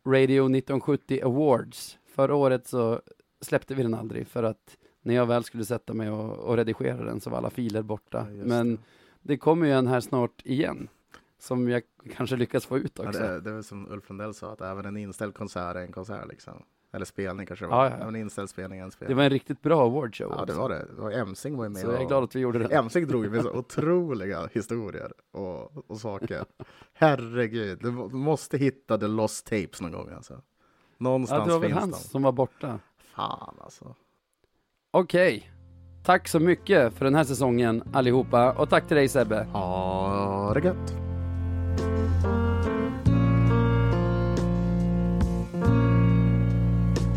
Radio 1970 Awards. Förra året så släppte vi den aldrig för att när jag väl skulle sätta mig och, och redigera den så var alla filer borta. Ja, Men det. det kommer ju en här snart igen. Som jag kanske lyckas få ut Ja, också. det, är- det är som Ulf Lundell sa, att även en inställd konsert är en konsert liksom. Eller spelning kanske det Ja, var. ja, ja. En inställd spelning en Det spelning. var en riktigt bra awardshow. Ja, det var det. det var Emsing var ju med. Så jag är och- glad att vi gjorde det. Emsing drog med så otroliga historier och, och saker. Herregud, du må- du måste hitta the lost tapes någon gång alltså. Ja, Någonstans det var väl finns hans som var borta. Fan alltså. Okej. Tack så mycket för den här säsongen allihopa. Och tack till dig Sebbe. Ha det gött.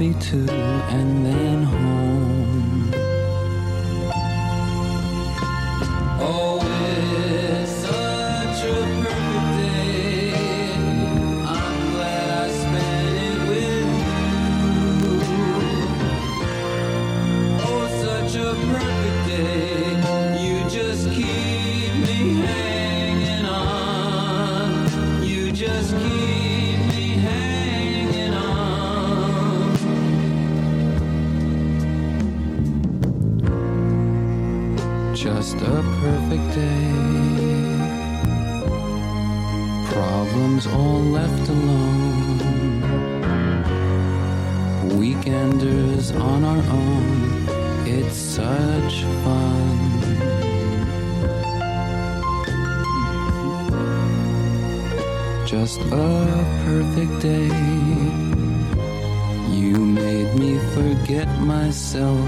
Movie too, and then home. Oh, Just a perfect day. You made me forget myself.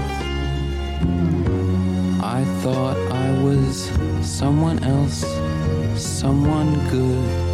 I thought I was someone else, someone good.